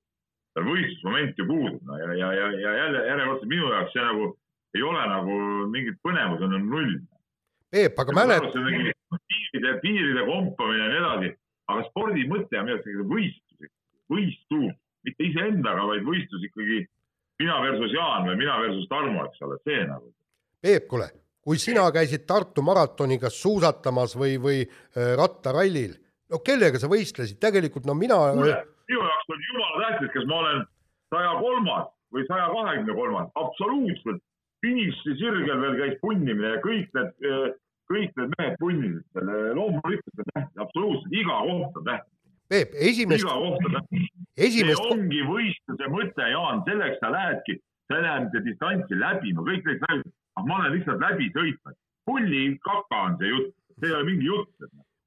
seal võistlusmoment ju puudub, no ja, ja, ja, ja jälle järjekordselt minu jaoks see nagu ei ole nagu mingit põnevus on null. Peep, aga mäletad. piiride, piiride kompamine ja nii edasi, aga spordi mõte on minu arust ikkagi võistlus, võistlus, mitte iseendaga, vaid võistlus ikkagi mina versus Jaan või mina versus Tarmo, eks ole, see nagu. Peep, kuule, kui sina käisid Tartu maratoni kas suusatamas või, või äh, rattarallil, no kellega sa võistlesid, tegelikult no mina. minu jaoks on jumala tähtis, kas ma olen saja kolmas või saja kahekümne kolmas, absoluutselt finiši sirgel veel käis punnimine ja kõik need, eh, kõik need mehed punnisid selle, loomulikult on tähtis, absoluutselt iga koht on tähtis. Peep, esimest. iga koht on tähtis. esimest. see ongi võistluse mõte, Jaan, selleks sa lähedki, sa lähed distantsi läbima, kõik need räägivad, ah ma olen lihtsalt läbi sõitnud. pulli kaka on see jutt, see ei ole mingi jutt.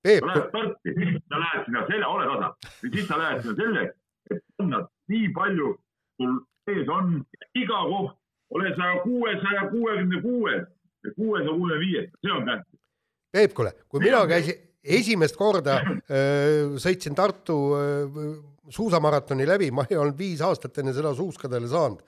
Peep. sa lähed starti, sa lähed sinna selja, ole tasa, siis sa lähed sinna selleks, et panna nii palju sul sees on, iga koht ole saja kuuesaja kuuekümne kuues või kuuesaja kuuekümne viies, see on tähtis. Peep, kuule, kui mina käisin esimest korda öö, sõitsin Tartu öö, suusamaratoni läbi, ma ei olnud viis aastat enne seda suuskadele saanud.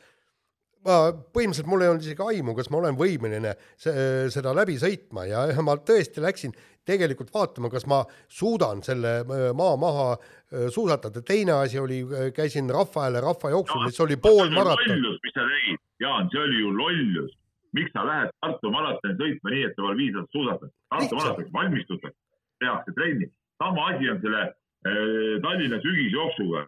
Ma põhimõtteliselt mul ei olnud isegi aimu, kas ma olen võimeline seda läbi sõitma ja ma tõesti läksin tegelikult vaatama, kas ma suudan selle maa maha suusatada. teine asi oli, käisin Rahva Hääle rahvajooksul mis oli pool maraton. mis sa tegid? Jaan, see oli ju lollus. miks sa lähed Tartu maratoni sõitma nii, et sa pole viis aastat suusatanud? Tartu maratoniks valmistutakse, tehakse trenni. sama asi on selle äh, Tallinna sügisjooksuga.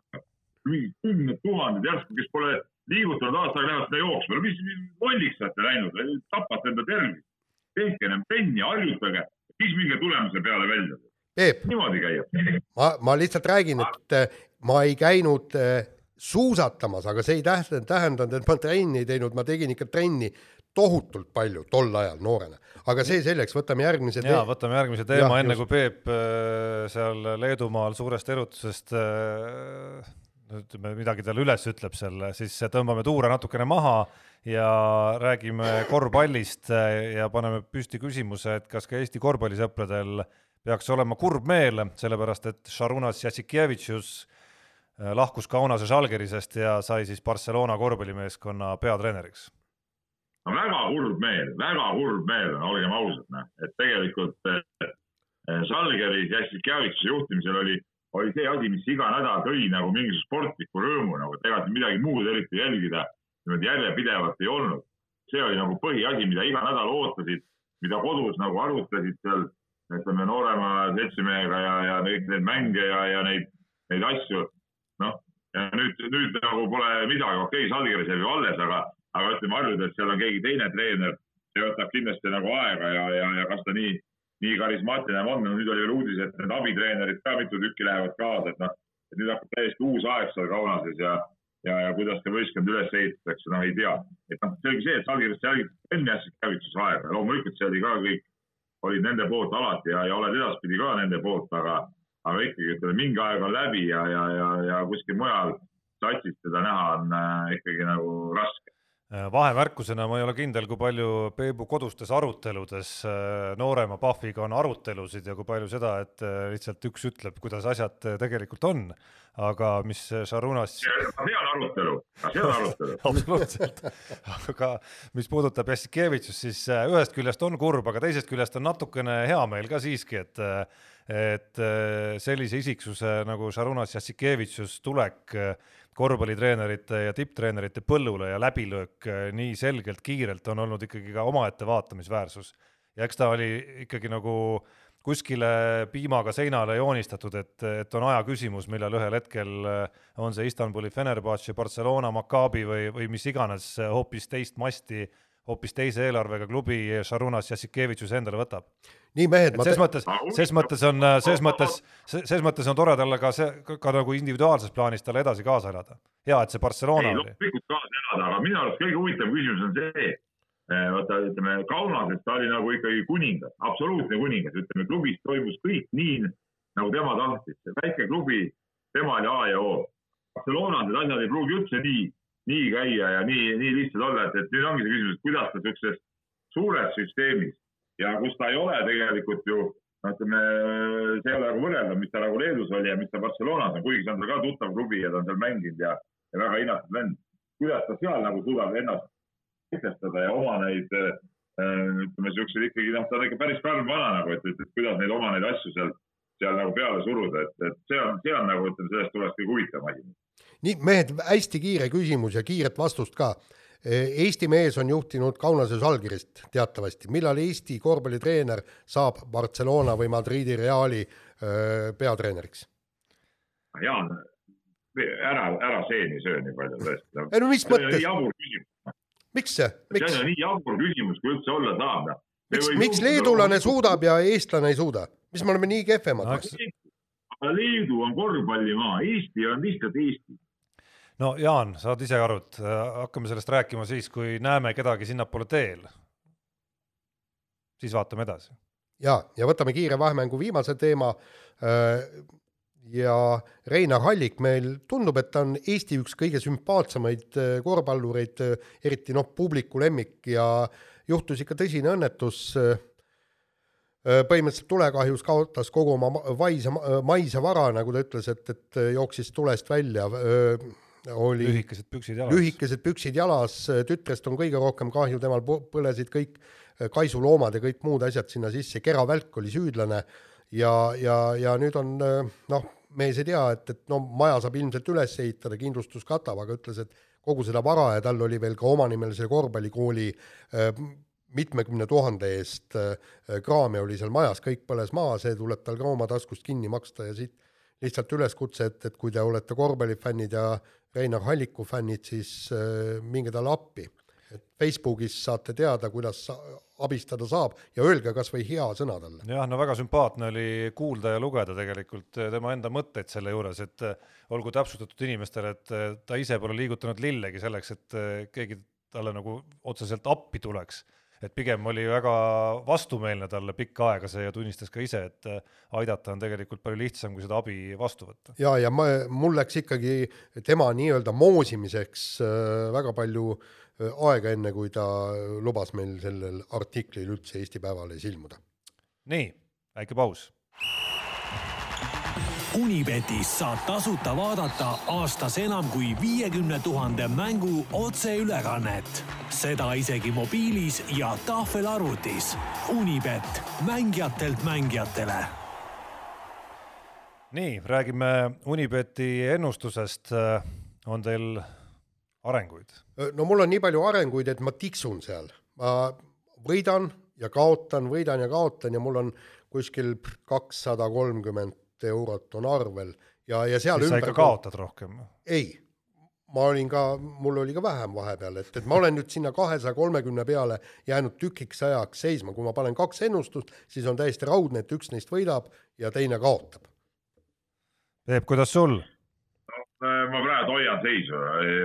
mingid kümned tuhanded järsku, kes pole liigutanud aasta aega, lähevad sinna jooksma. no mis lolliks olete läinud, tapate enda tervist. tehke enam trenni, harjutage, siis minge tulemuse peale välja. niimoodi käib. ma, ma lihtsalt räägin, et äh, ma ei käinud äh, suusatamas, aga see ei tähendanud, tähendanud, et ma trenni ei teinud, ma tegin ikka trenni tohutult palju tol ajal noorena, aga see selleks, võtame järgmise. ja võtame järgmise teema, enne just. kui Peep äh, seal Leedumaal suurest erutusest äh, ütleme midagi talle üles ütleb seal, siis tõmbame tuure natukene maha ja räägime korvpallist äh, ja paneme püsti küsimuse, et kas ka Eesti korvpallisõpradel peaks olema kurb meel, sellepärast et Šarunas Jassikevitšus Äh, lahkus Kaunase Žalgirisest ja sai siis Barcelona korvpallimeeskonna peatreeneriks. no väga kurb meel, väga kurb meel, olgem ausad, noh, et tegelikult äh, Žalgiris Jassikjavituse juhtimisel oli, oli see asi, mis iga nädal tõi nagu mingisuguse sportliku rõõmu nagu, et ega siin midagi muud eriti jälgida niimoodi järjepidevalt ei olnud. see oli nagu põhiasi, mida iga nädal ootasid, mida kodus nagu arutasid seal, ütleme noorema seltsimehega ja, ja kõik neid mänge ja, ja neid, neid asju. noh, ja nüüd, nüüd nagu pole midagi, okei okay,, Salgiris jääb ju alles, aga, aga ütleme, harjuda, et seal on keegi teine treener, see võtab kindlasti nagu aega ja, ja, ja kas ta nii nii karismaatiline on, nüüd oli veel uudis, et need abitreenerid ka mitu tükki lähevad kaasa, et noh, et nüüd hakkab täiesti uus aeg seal Kaunases ja, ja, ja kuidas see võistkond üles ehitatakse, noh ei tea. et noh, selge see, et Salgiris jälgiti enne käivitusaega, loomulikult see oli ka kõik, olid nende poolt alati ja, ja oled edaspidi ka nende poolt, aga, aga ikkagi ütleme, mingi aeg on läbi ja, ja, ja, ja kuskil mujal satsis teda näha on äh, ikkagi nagu raske vahemärkusena ma ei ole kindel, kui palju Peebu kodustes aruteludes äh, noorema Pahviga on arutelusid ja kui palju seda, et äh, lihtsalt üks ütleb, kuidas asjad tegelikult on, aga mis Šarunas. see on arutelu, see on arutelu. Absoluutselt, aga mis puudutab Jassikevitšust, siis ühest küljest on kurb, aga teisest küljest on natukene hea meel ka siiski, et et sellise isiksuse nagu Šarunas Jassikevitšus tulek korvpallitreenerite ja tipptreenerite põllule ja läbilöök äh, nii selgelt kiirelt on olnud ikkagi ka omaette vaatamisväärsus. ja eks ta oli ikkagi nagu kuskile piimaga seinale joonistatud, et, et on aja küsimus, millal ühel hetkel äh, on see Istanbuli Fenerbahce, Barcelona, Maccabi või, või mis iganes äh, hoopis teist masti hoopis teise eelarvega klubi Šarunas Jassikevitšus endale võtab. Nii mehed. ses mõttes, ses mõttes on, ses mõttes, ses mõttes on tore talle ka see, ka nagu individuaalses plaanis talle edasi kaasa elada. hea, et see Barcelona ei, oli. loomulikult kaasa elada, aga minu arust kõige huvitavam küsimus on see, eh, vaata, ütleme Kaunases ta oli nagu ikkagi kuningas, absoluutne kuningas, ütleme klubis toimus kõik nii, nagu tema tahtis, väike klubi, tema oli A ja O. Barcelonas need asjad ei pruugi üldse nii nii käia ja nii, nii lihtsalt olla, et, et nüüd ongi see küsimus, et kuidas ta sihukeses suures süsteemis ja kus ta ei ole tegelikult ju no ütleme, see ei ole nagu võrreldav, mis ta nagu Leedus oli ja mis ta Barcelonas on, kuigi see on tal ka tuttav klubi ja ta on seal mänginud ja, ja väga hinnatud vend. kuidas ta seal nagu suudab ennast kehtestada ja oma neid äh, ütleme siukseid ikkagi noh, ta on ikka päris karm vana nagu, et, et, et kuidas neid oma neid asju seal, seal nagu peale suruda, et, et see on, see on nagu ütleme, sellest tuleks kõige huvitavam asi nii, mehed, hästi kiire küsimus ja kiiret vastust ka. Eesti mees on juhtinud Kaunase Žalgirist teatavasti, millal Eesti korvpallitreener saab Barcelona või Madridi Reali peatreeneriks? Jaan, ära, ära seeni söö nii palju tõesti. ei no mis mõttes? miks see? see on nii jabur küsimus, kui üldse olla saab. Miks, miks leedulane suudab ja eestlane ei suuda, mis me oleme nii kehvemad? Leedu on korvpallimaa, Eesti on lihtsalt Eesti no Jaan, saad ise aru, et äh, hakkame sellest rääkima siis, kui näeme kedagi sinnapoole teel. siis vaatame edasi. ja, ja võtame kiire vahemängu viimase teema. Äh, ja Reinar Hallik meil tundub, et ta on Eesti üks kõige sümpaatsemaid äh, korvpallureid, eriti noh, publiku lemmik ja juhtus ikka tõsine õnnetus põhimõtteliselt tulekahjus kaotas kogu oma vaisa, maise vara, nagu ta ütles, et, et jooksis tulest välja oli. Lühikesed püksid jalas, lühikesed püksid jalas, tütrest on kõige rohkem kahju, temal põlesid kõik äh, kaisuloomad ja kõik muud asjad sinna sisse, Kera Välk oli süüdlane ja, ja, ja nüüd on äh, noh, mees ei tea, et, et no maja saab ilmselt üles ehitada, kindlustus katab, aga ütles, et kogu seda vara ja tal oli veel ka omanimelise korvpallikooli äh, mitmekümne tuhande eest kraami oli seal majas, kõik põles maha, see tuleb tal ka oma taskust kinni maksta ja siit lihtsalt üleskutse, et, et kui te olete korvpallifännid ja Reinar Halliku fännid, siis äh, minge talle appi. et Facebookis saate teada, kuidas abistada saab ja öelge kas või hea sõna talle. jah, no väga sümpaatne oli kuulda ja lugeda tegelikult äh, tema enda mõtteid selle juures, et äh, olgu täpsustatud inimestele, et ta ise pole liigutanud lillegi selleks, et keegi talle nagu otseselt appi tuleks et pigem oli väga vastumeelne talle pikka aega see ja tunnistas ka ise, et äh, aidata on tegelikult palju lihtsam, kui seda abi vastu võtta. ja, ja ma, mul läks ikkagi tema nii-öelda moosimiseks äh, väga palju äh, aega, enne kui ta lubas meil sellel artiklil üldse Eesti Päevalehes ilmuda. nii, väike paus Unibetis saab tasuta vaadata aastas enam kui viiekümne tuhande mängu otseülekannet. seda isegi mobiilis ja tahvelarvutis. Unibet, mängijatelt mängijatele nii, räägime Unibeti ennustusest. on teil arenguid? no mul on nii palju arenguid, et ma tiksun seal, ma võidan ja kaotan, võidan ja kaotan ja mul on kuskil kakssada kolmkümmend eurot on arvel ja, ja seal siis ümber. sa ikka kaotad rohkem? ei, ma olin ka, mul oli ka vähem vahepeal, et, et ma olen nüüd sinna kahesaja kolmekümne peale jäänud tükiks ajaks seisma, kui ma panen kaks ennustust, siis on täiesti raudne, et üks neist võidab ja teine kaotab. Peep, kuidas sul? ma praegu hoian seisu,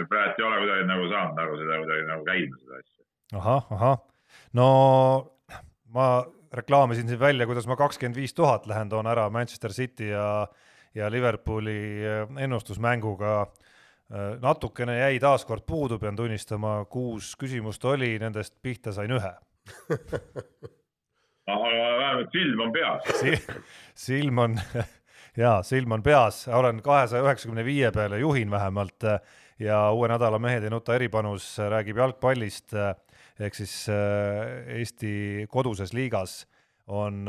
praegu ei ole kuidagi nagu saanud nagu seda kuidagi nagu käima seda asja. ahah, ahah, no ma reklaamisin siin välja, kuidas ma kakskümmend viis tuhat lähen, toon ära Manchester City ja, ja Liverpooli ennustusmänguga. Äh, natukene jäi taaskord puudu, pean tunnistama, kuus küsimust oli, nendest pihta sain ühe. Aga vähemalt silm on peas. Si. silm on jaa, silm on peas, olen kahesaja üheksakümne viie peale, juhin vähemalt ja uue nädala Mehed ei nuta eripanus räägib jalgpallist ehk siis Eesti koduses liigas on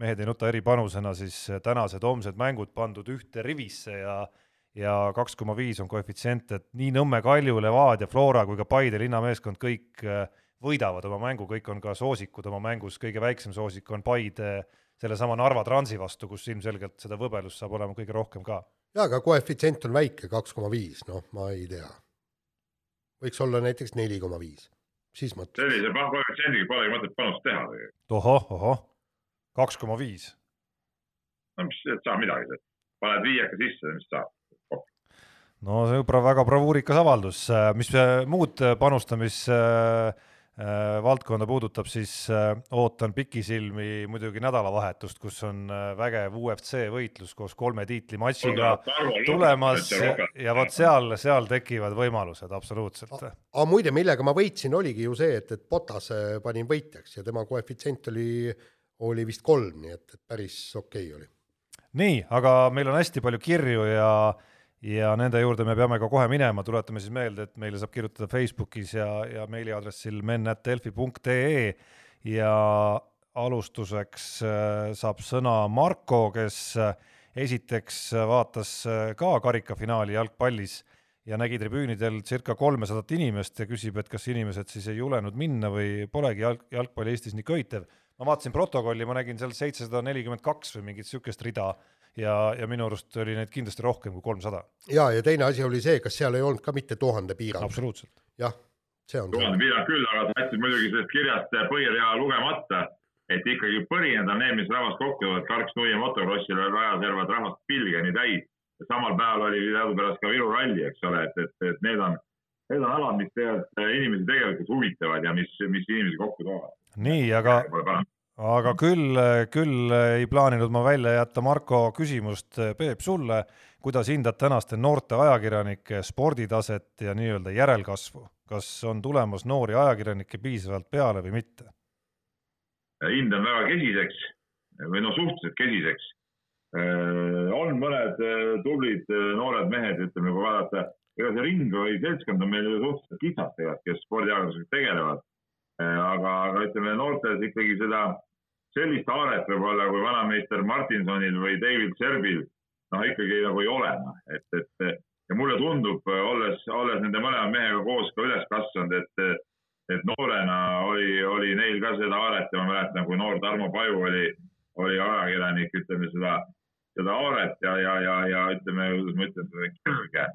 Mehed ei nuta eripanusena siis tänased homsed mängud pandud ühte rivisse ja ja kaks koma viis on koefitsient, et nii Nõmme, Kalju, Levadia, Flora kui ka Paide linnameeskond kõik võidavad oma mängu, kõik on ka soosikud oma mängus, kõige väiksem soosik on Paide sellesama Narva Transi vastu, kus ilmselgelt seda võbelust saab olema kõige rohkem ka. jaa, aga koefitsient on väike, kaks koma viis, noh, ma ei tea. võiks olla näiteks neli koma viis, siis mõtled. sellise koefitsiendiga polegi mõtet panust teha tegelikult. ohoh, ohoh, kaks koma viis. no mis, saab midagi, paned viieka sisse, mis saab no see on väga bravuurikas avaldus, mis muud panustamis äh, Äh, valdkonda puudutab, siis äh, ootan pikisilmi muidugi nädalavahetust, kus on äh, vägev UFC võitlus koos kolme tiitlimatšiga tulemas ja vot seal, seal tekivad võimalused absoluutselt. aga muide, millega ma võitsin, oligi ju see, et, et Potas panin võitjaks ja tema koefitsient oli, oli vist kolm, nii et, et päris okei okay oli. nii, aga meil on hästi palju kirju ja ja nende juurde me peame ka kohe minema, tuletame siis meelde, et meile saab kirjutada Facebookis ja, ja meiliaadressil men.delfi.ee ja alustuseks äh, saab sõna Marko, kes äh, esiteks vaatas äh, ka karikafinaali jalgpallis ja nägi tribüünidel circa kolmesadat inimest ja küsib, et kas inimesed siis ei julenud minna või polegi jalg, jalgpall Eestis nii köitev. ma vaatasin protokolli, ma nägin seal seitsesada nelikümmend kaks või mingit niisugust rida ja, ja minu arust oli neid kindlasti rohkem kui kolmsada. ja, ja teine asi oli see, kas seal ei olnud ka mitte tuhande piirang. absoluutselt. jah, see on. tuhande piirang küll, aga sa jätsid muidugi sellest kirjast põhirea lugemata, et ikkagi põrinad on need, mis rahvast kokku toovad, Karks Nui motokrossil rajaservad rahvast pilgeni täis. samal päeval oli teadupärast ka Viru ralli, eks ole, et, et, et need on, need on alad, mis tegelikult inimesi tegelikult huvitavad ja mis, mis inimesi kokku toovad. nii, aga aga küll, küll ei plaaninud ma välja jätta Marko küsimust, Peep, sulle, kuidas hindad tänaste noorte ajakirjanike sporditaset ja nii-öelda järelkasvu, kas on tulemas noori ajakirjanikke piisavalt peale või mitte? hindan väga kesiseks või no suhteliselt kesiseks. on mõned tublid noored mehed, ütleme, kui vaadata, ega see ring või seltskond on meil ju suhteliselt kitsas tegelikult, kes spordiajakirjandusega tegelevad. aga, aga ütleme noortes ikkagi seda sellist haaret võib-olla kui vanameister Martinsonil või David Serbil, noh ikkagi nagu ei ole, noh, et, et ja mulle tundub, olles, olles nende mõlema mehega koos ka üles kasvanud, et, et noorena oli, oli neil ka seda haaret ja ma mäletan, kui noor Tarmo Paju oli, oli ajakirjanik, ütleme seda, seda haaret ja, ja, ja, ja ütleme, kuidas ma ütlen, seda kirge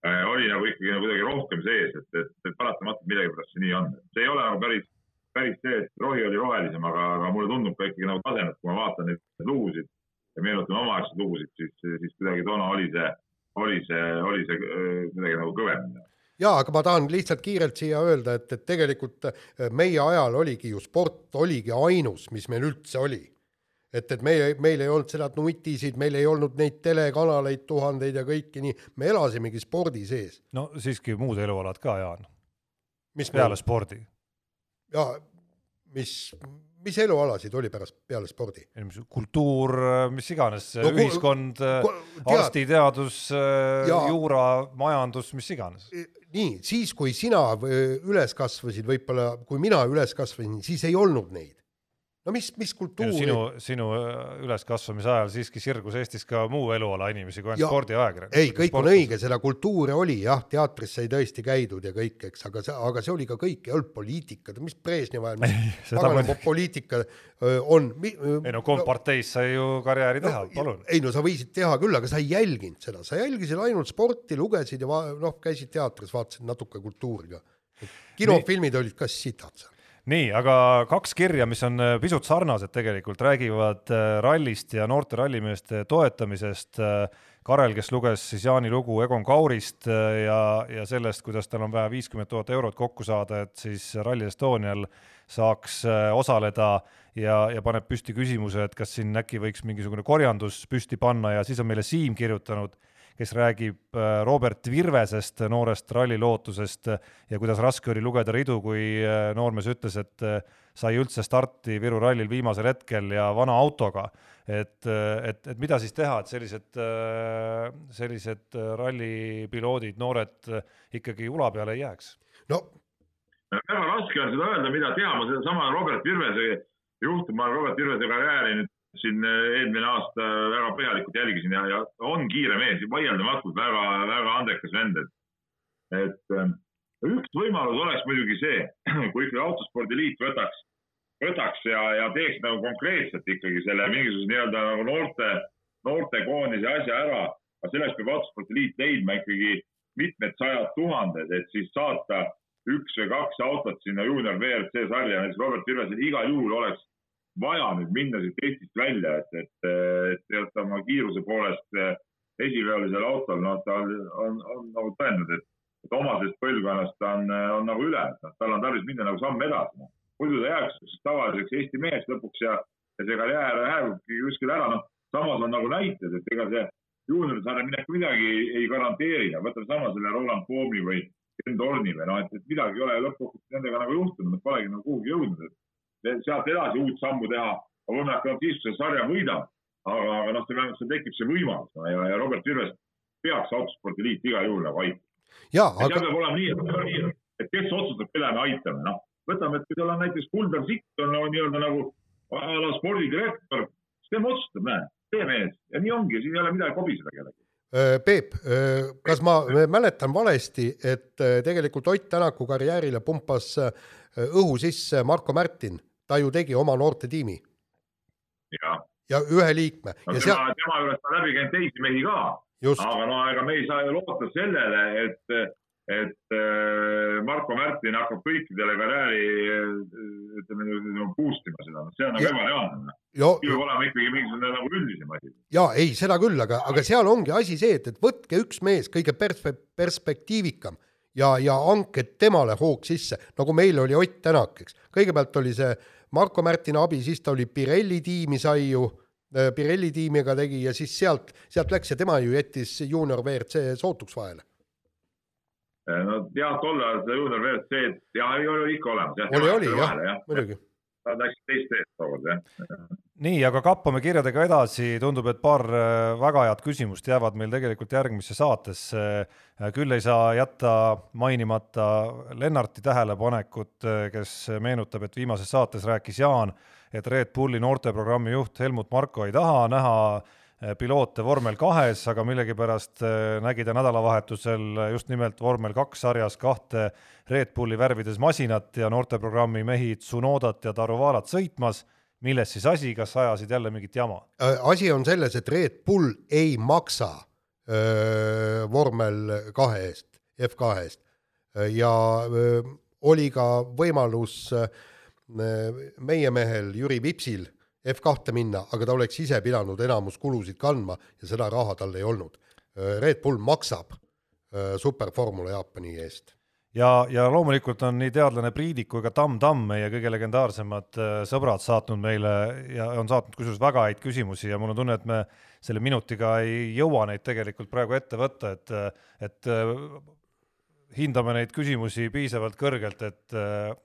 oli nagu ikkagi nagu kuidagi rohkem sees, et, et, et paratamatult millegipärast see nii on. see ei ole nagu päris päris see, et rohi oli rohelisem, aga, aga mulle tundub ka ikkagi nagu tasemet, kui ma vaatan neid lugusid ja meenutan omaaegseid lugusid, siis, siis kuidagi toona oli see, oli see, oli see äh, kuidagi nagu kõvem jaa, aga ma tahan lihtsalt kiirelt siia öelda, et, et tegelikult äh, meie ajal oligi ju sport oligi ainus, mis meil üldse oli. et, et meie, meil ei olnud seda nutisid, meil ei olnud neid telekanaleid tuhandeid ja kõiki nii, me elasimegi spordi sees. no siiski muud elualad ka, Jaan. mis peale spordi? Ja mis, mis elualasid oli pärast, peale spordi? kultuur, mis iganes no,, ühiskond, arstiteadus, juura, majandus, mis iganes. nii, siis kui sina üles kasvasid, võib-olla kui mina üles kasvasin, siis ei olnud neid. No mis, mis kultuuri. sinu, sinu äh, üleskasvamise ajal siiski sirgus Eestis ka muu eluala inimesi kui ainult spordiajakirjanikud. ei, kõik sportus. on õige, seda kultuuri oli jah, teatris sai tõesti käidud ja kõik, eks, aga see, aga see oli ka kõik, ei olnud poliitikat, mis Brežnevi ajal, mis paganama poliitika on. ei no komparteis sai ju karjääri teha no,, palun. ei no sa võisid teha küll, aga sa ei jälginud seda, sa jälgisid ainult sporti, lugesid ja noh, käisid teatris, vaatasid natuke kultuuri ka. kinofilmid olid ka sitad seal nii, aga kaks kirja, mis on äh, pisut sarnased tegelikult, räägivad äh, rallist ja noorte rallimeeste toetamisest. Äh, Karel, kes luges siis Jaani lugu Egon Kaurist ja, ja sellest, kuidas tal on vaja viiskümmend tuhat eurot kokku saada, et siis Rally Estonial saaks osaleda ja, ja paneb püsti küsimuse, et kas siin äkki võiks mingisugune korjandus püsti panna ja siis on meile Siim kirjutanud kes räägib äh, Robert Virvesest, noorest rallilootusest ja kuidas raske oli lugeda ridu, kui äh, noormees ütles, et äh, sai üldse starti Viru rallil viimasel hetkel ja vana autoga. et, et, et mida siis teha, et sellised, sellised rallipiloodid, noored ikkagi ula peale ei jääks? no väga raske on seda öelda, mida teha, ma sedasama Robert Virvese juhtum, ma olen Robert Virvese karjääri nüüd siin äh, eelmine aasta väga põhjalikult jälgisin ja, ja on kiire mees, vaieldamatult väga, väga andekas vend, et, et äh, üks võimalus oleks muidugi see, kui ikkagi autospordiliit võtaks, võtaks ja, ja teeks nagu konkreetselt ikkagi selle mingisuguse nii-öelda nagu noorte, noortekoondise asja ära, aga selleks peab autospordiliit leidma ikkagi mitmed sajad tuhanded, et siis saata üks või kaks autot sinna juunior WRC sarja, näiteks Robert Virvesel igal juhul oleks vaja nüüd minna siit Eestist välja, et, et, et tegelikult oma kiiruse poolest eh, esiveolisel autol, noh, ta on, on, on nagu tõendanud, et, et omasest põlvkonnast ta on, on nagu üle, noh, tal on tarvis minna nagu samm edasi. Noh. muidu ta jääks tavaliseks Eesti meheks lõpuks ja, ja see karjäär hääbubki kuskil ära, noh. samas on nagu näited, et ega see juuniorisaare minek midagi ei, garanteeri, võtame sama selle Roland Poomi või Ken Torni või noh, et midagi ei ole lõppkokkuvõttes nendega nagu juhtunud, nad polegi nagu kuhugi jõudnud, et sealt edasi uut sammu teha, on võimalik ainult siis, see sarja võidab. aga, aga noh, vähemalt seal tekib see võimalus no, ja, ja Robert Virves peaks autospordiliit igal juhul nagu aitama. ja, aga. seal peab olema nii, et, et kes otsustab, kelle me aitame, noh, võtame, et kui tal on näiteks Kuldar Sikk on no, nii-öelda nagu a la spordidirektor, siis tema otsustab, näe, tee mees ja nii ongi, siin ei ole midagi kobiseda kellelegi. Äh, Peep, äh, kas ma mäletan valesti, et äh, tegelikult Ott Tänaku karjäärile pumpas õhu sisse Marko Märtin ta ju tegi oma noortetiimi. ja ühe liikme. no tema seal..., tema juures on läbi käinud teisi mehi ka. aga no ega me ei saa ju loota sellele, et, et äh, Marko Märtin hakkab kõikidele karjääri ütleme boost ima seda, see on nagu ebareaalne. peab olema ikkagi mingisugune nagu üldisem asi. ja ei, seda küll, aga, aga seal ongi asi see, et, et võtke üks mees kõige pers-, perspektiivikam ja, ja andke temale hoog sisse, nagu meil oli Ott Tänak, eks. kõigepealt oli see Marko Märtina abi, siis ta oli Pirelli tiimi sai ju, äh, Pirelli tiimiga tegi ja siis sealt, sealt läks ja tema ju jättis juunior WRC sootuks vahele. Äh, no jah, tol ajal seda juunior WRC-d ja oli ikka olemas. oli, oli jah ja., muidugi. Nad läksid teist teed tookord jah nii, aga kappame kirjadega edasi, tundub, et paar äh, väga head küsimust jäävad meil tegelikult järgmisse saatesse. küll ei saa jätta mainimata Lennarti tähelepanekut, kes meenutab, et viimases saates rääkis Jaan, et Red Bulli noorteprogrammi juht Helmut Marko ei taha näha äh, piloote vormel kahes, aga millegipärast äh, nägi ta nädalavahetusel just nimelt vormel kaks sarjas kahte Red Bulli värvides masinat ja noorteprogrammi mehi Tsunodat ja Daruvalat sõitmas milles siis asi, kas ajasid jälle mingit jama? Äh, asi on selles, et Red Bull ei maksa öö, vormel kahe eest, F2 eest ja öö, oli ka võimalus öö, meie mehel Jüri Vipsil F2-te minna, aga ta oleks ise pidanud enamus kulusid kandma ja seda raha tal ei olnud. Red Bull maksab superformula Jaapani eest ja, ja loomulikult on nii teadlane Priidik kui ka Tamm Tamm, meie kõige legendaarsemad äh, sõbrad, saatnud meile ja on saatnud kusjuures väga häid küsimusi ja mul on tunne, et me selle minutiga ei jõua neid tegelikult praegu ette võtta, et, et äh, hindame neid küsimusi piisavalt kõrgelt, et,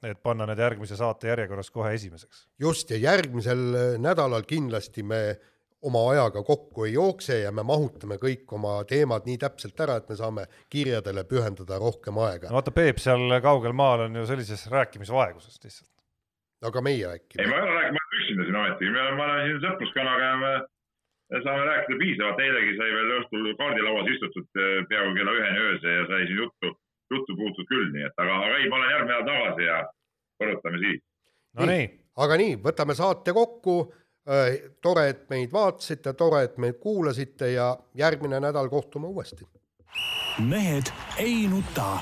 et panna need järgmise saate järjekorras kohe esimeseks. just, ja järgmisel nädalal kindlasti me oma ajaga kokku ei jookse ja me mahutame kõik oma teemad nii täpselt ära, et me saame kirjadele pühendada rohkem aega. no vaata, Peep seal kaugel maal on ju sellises rääkimisvaeguses lihtsalt. aga meie äkki? ei, ma ei ole rääkinud, ma üksinda siin ometigi, me oleme, ma olen siin sõpruskanaga ja me saame rääkida piisavalt, eilegi sai veel õhtul kaardilauas istutud peaaegu kella üheni öösel ja sai siin juttu, juttu puutud küll, nii et aga, aga ei, ma olen järgmine nädal tagasi ja korrutame siis. no nii, nii.. aga nii, võtame saate kokku. Tore, et meid vaatasite, tore, et meid kuulasite ja järgmine nädal kohtume uuesti. mehed ei nuta.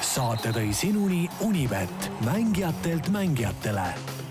saate tõi sinuni Unibet, mängijatelt mängijatele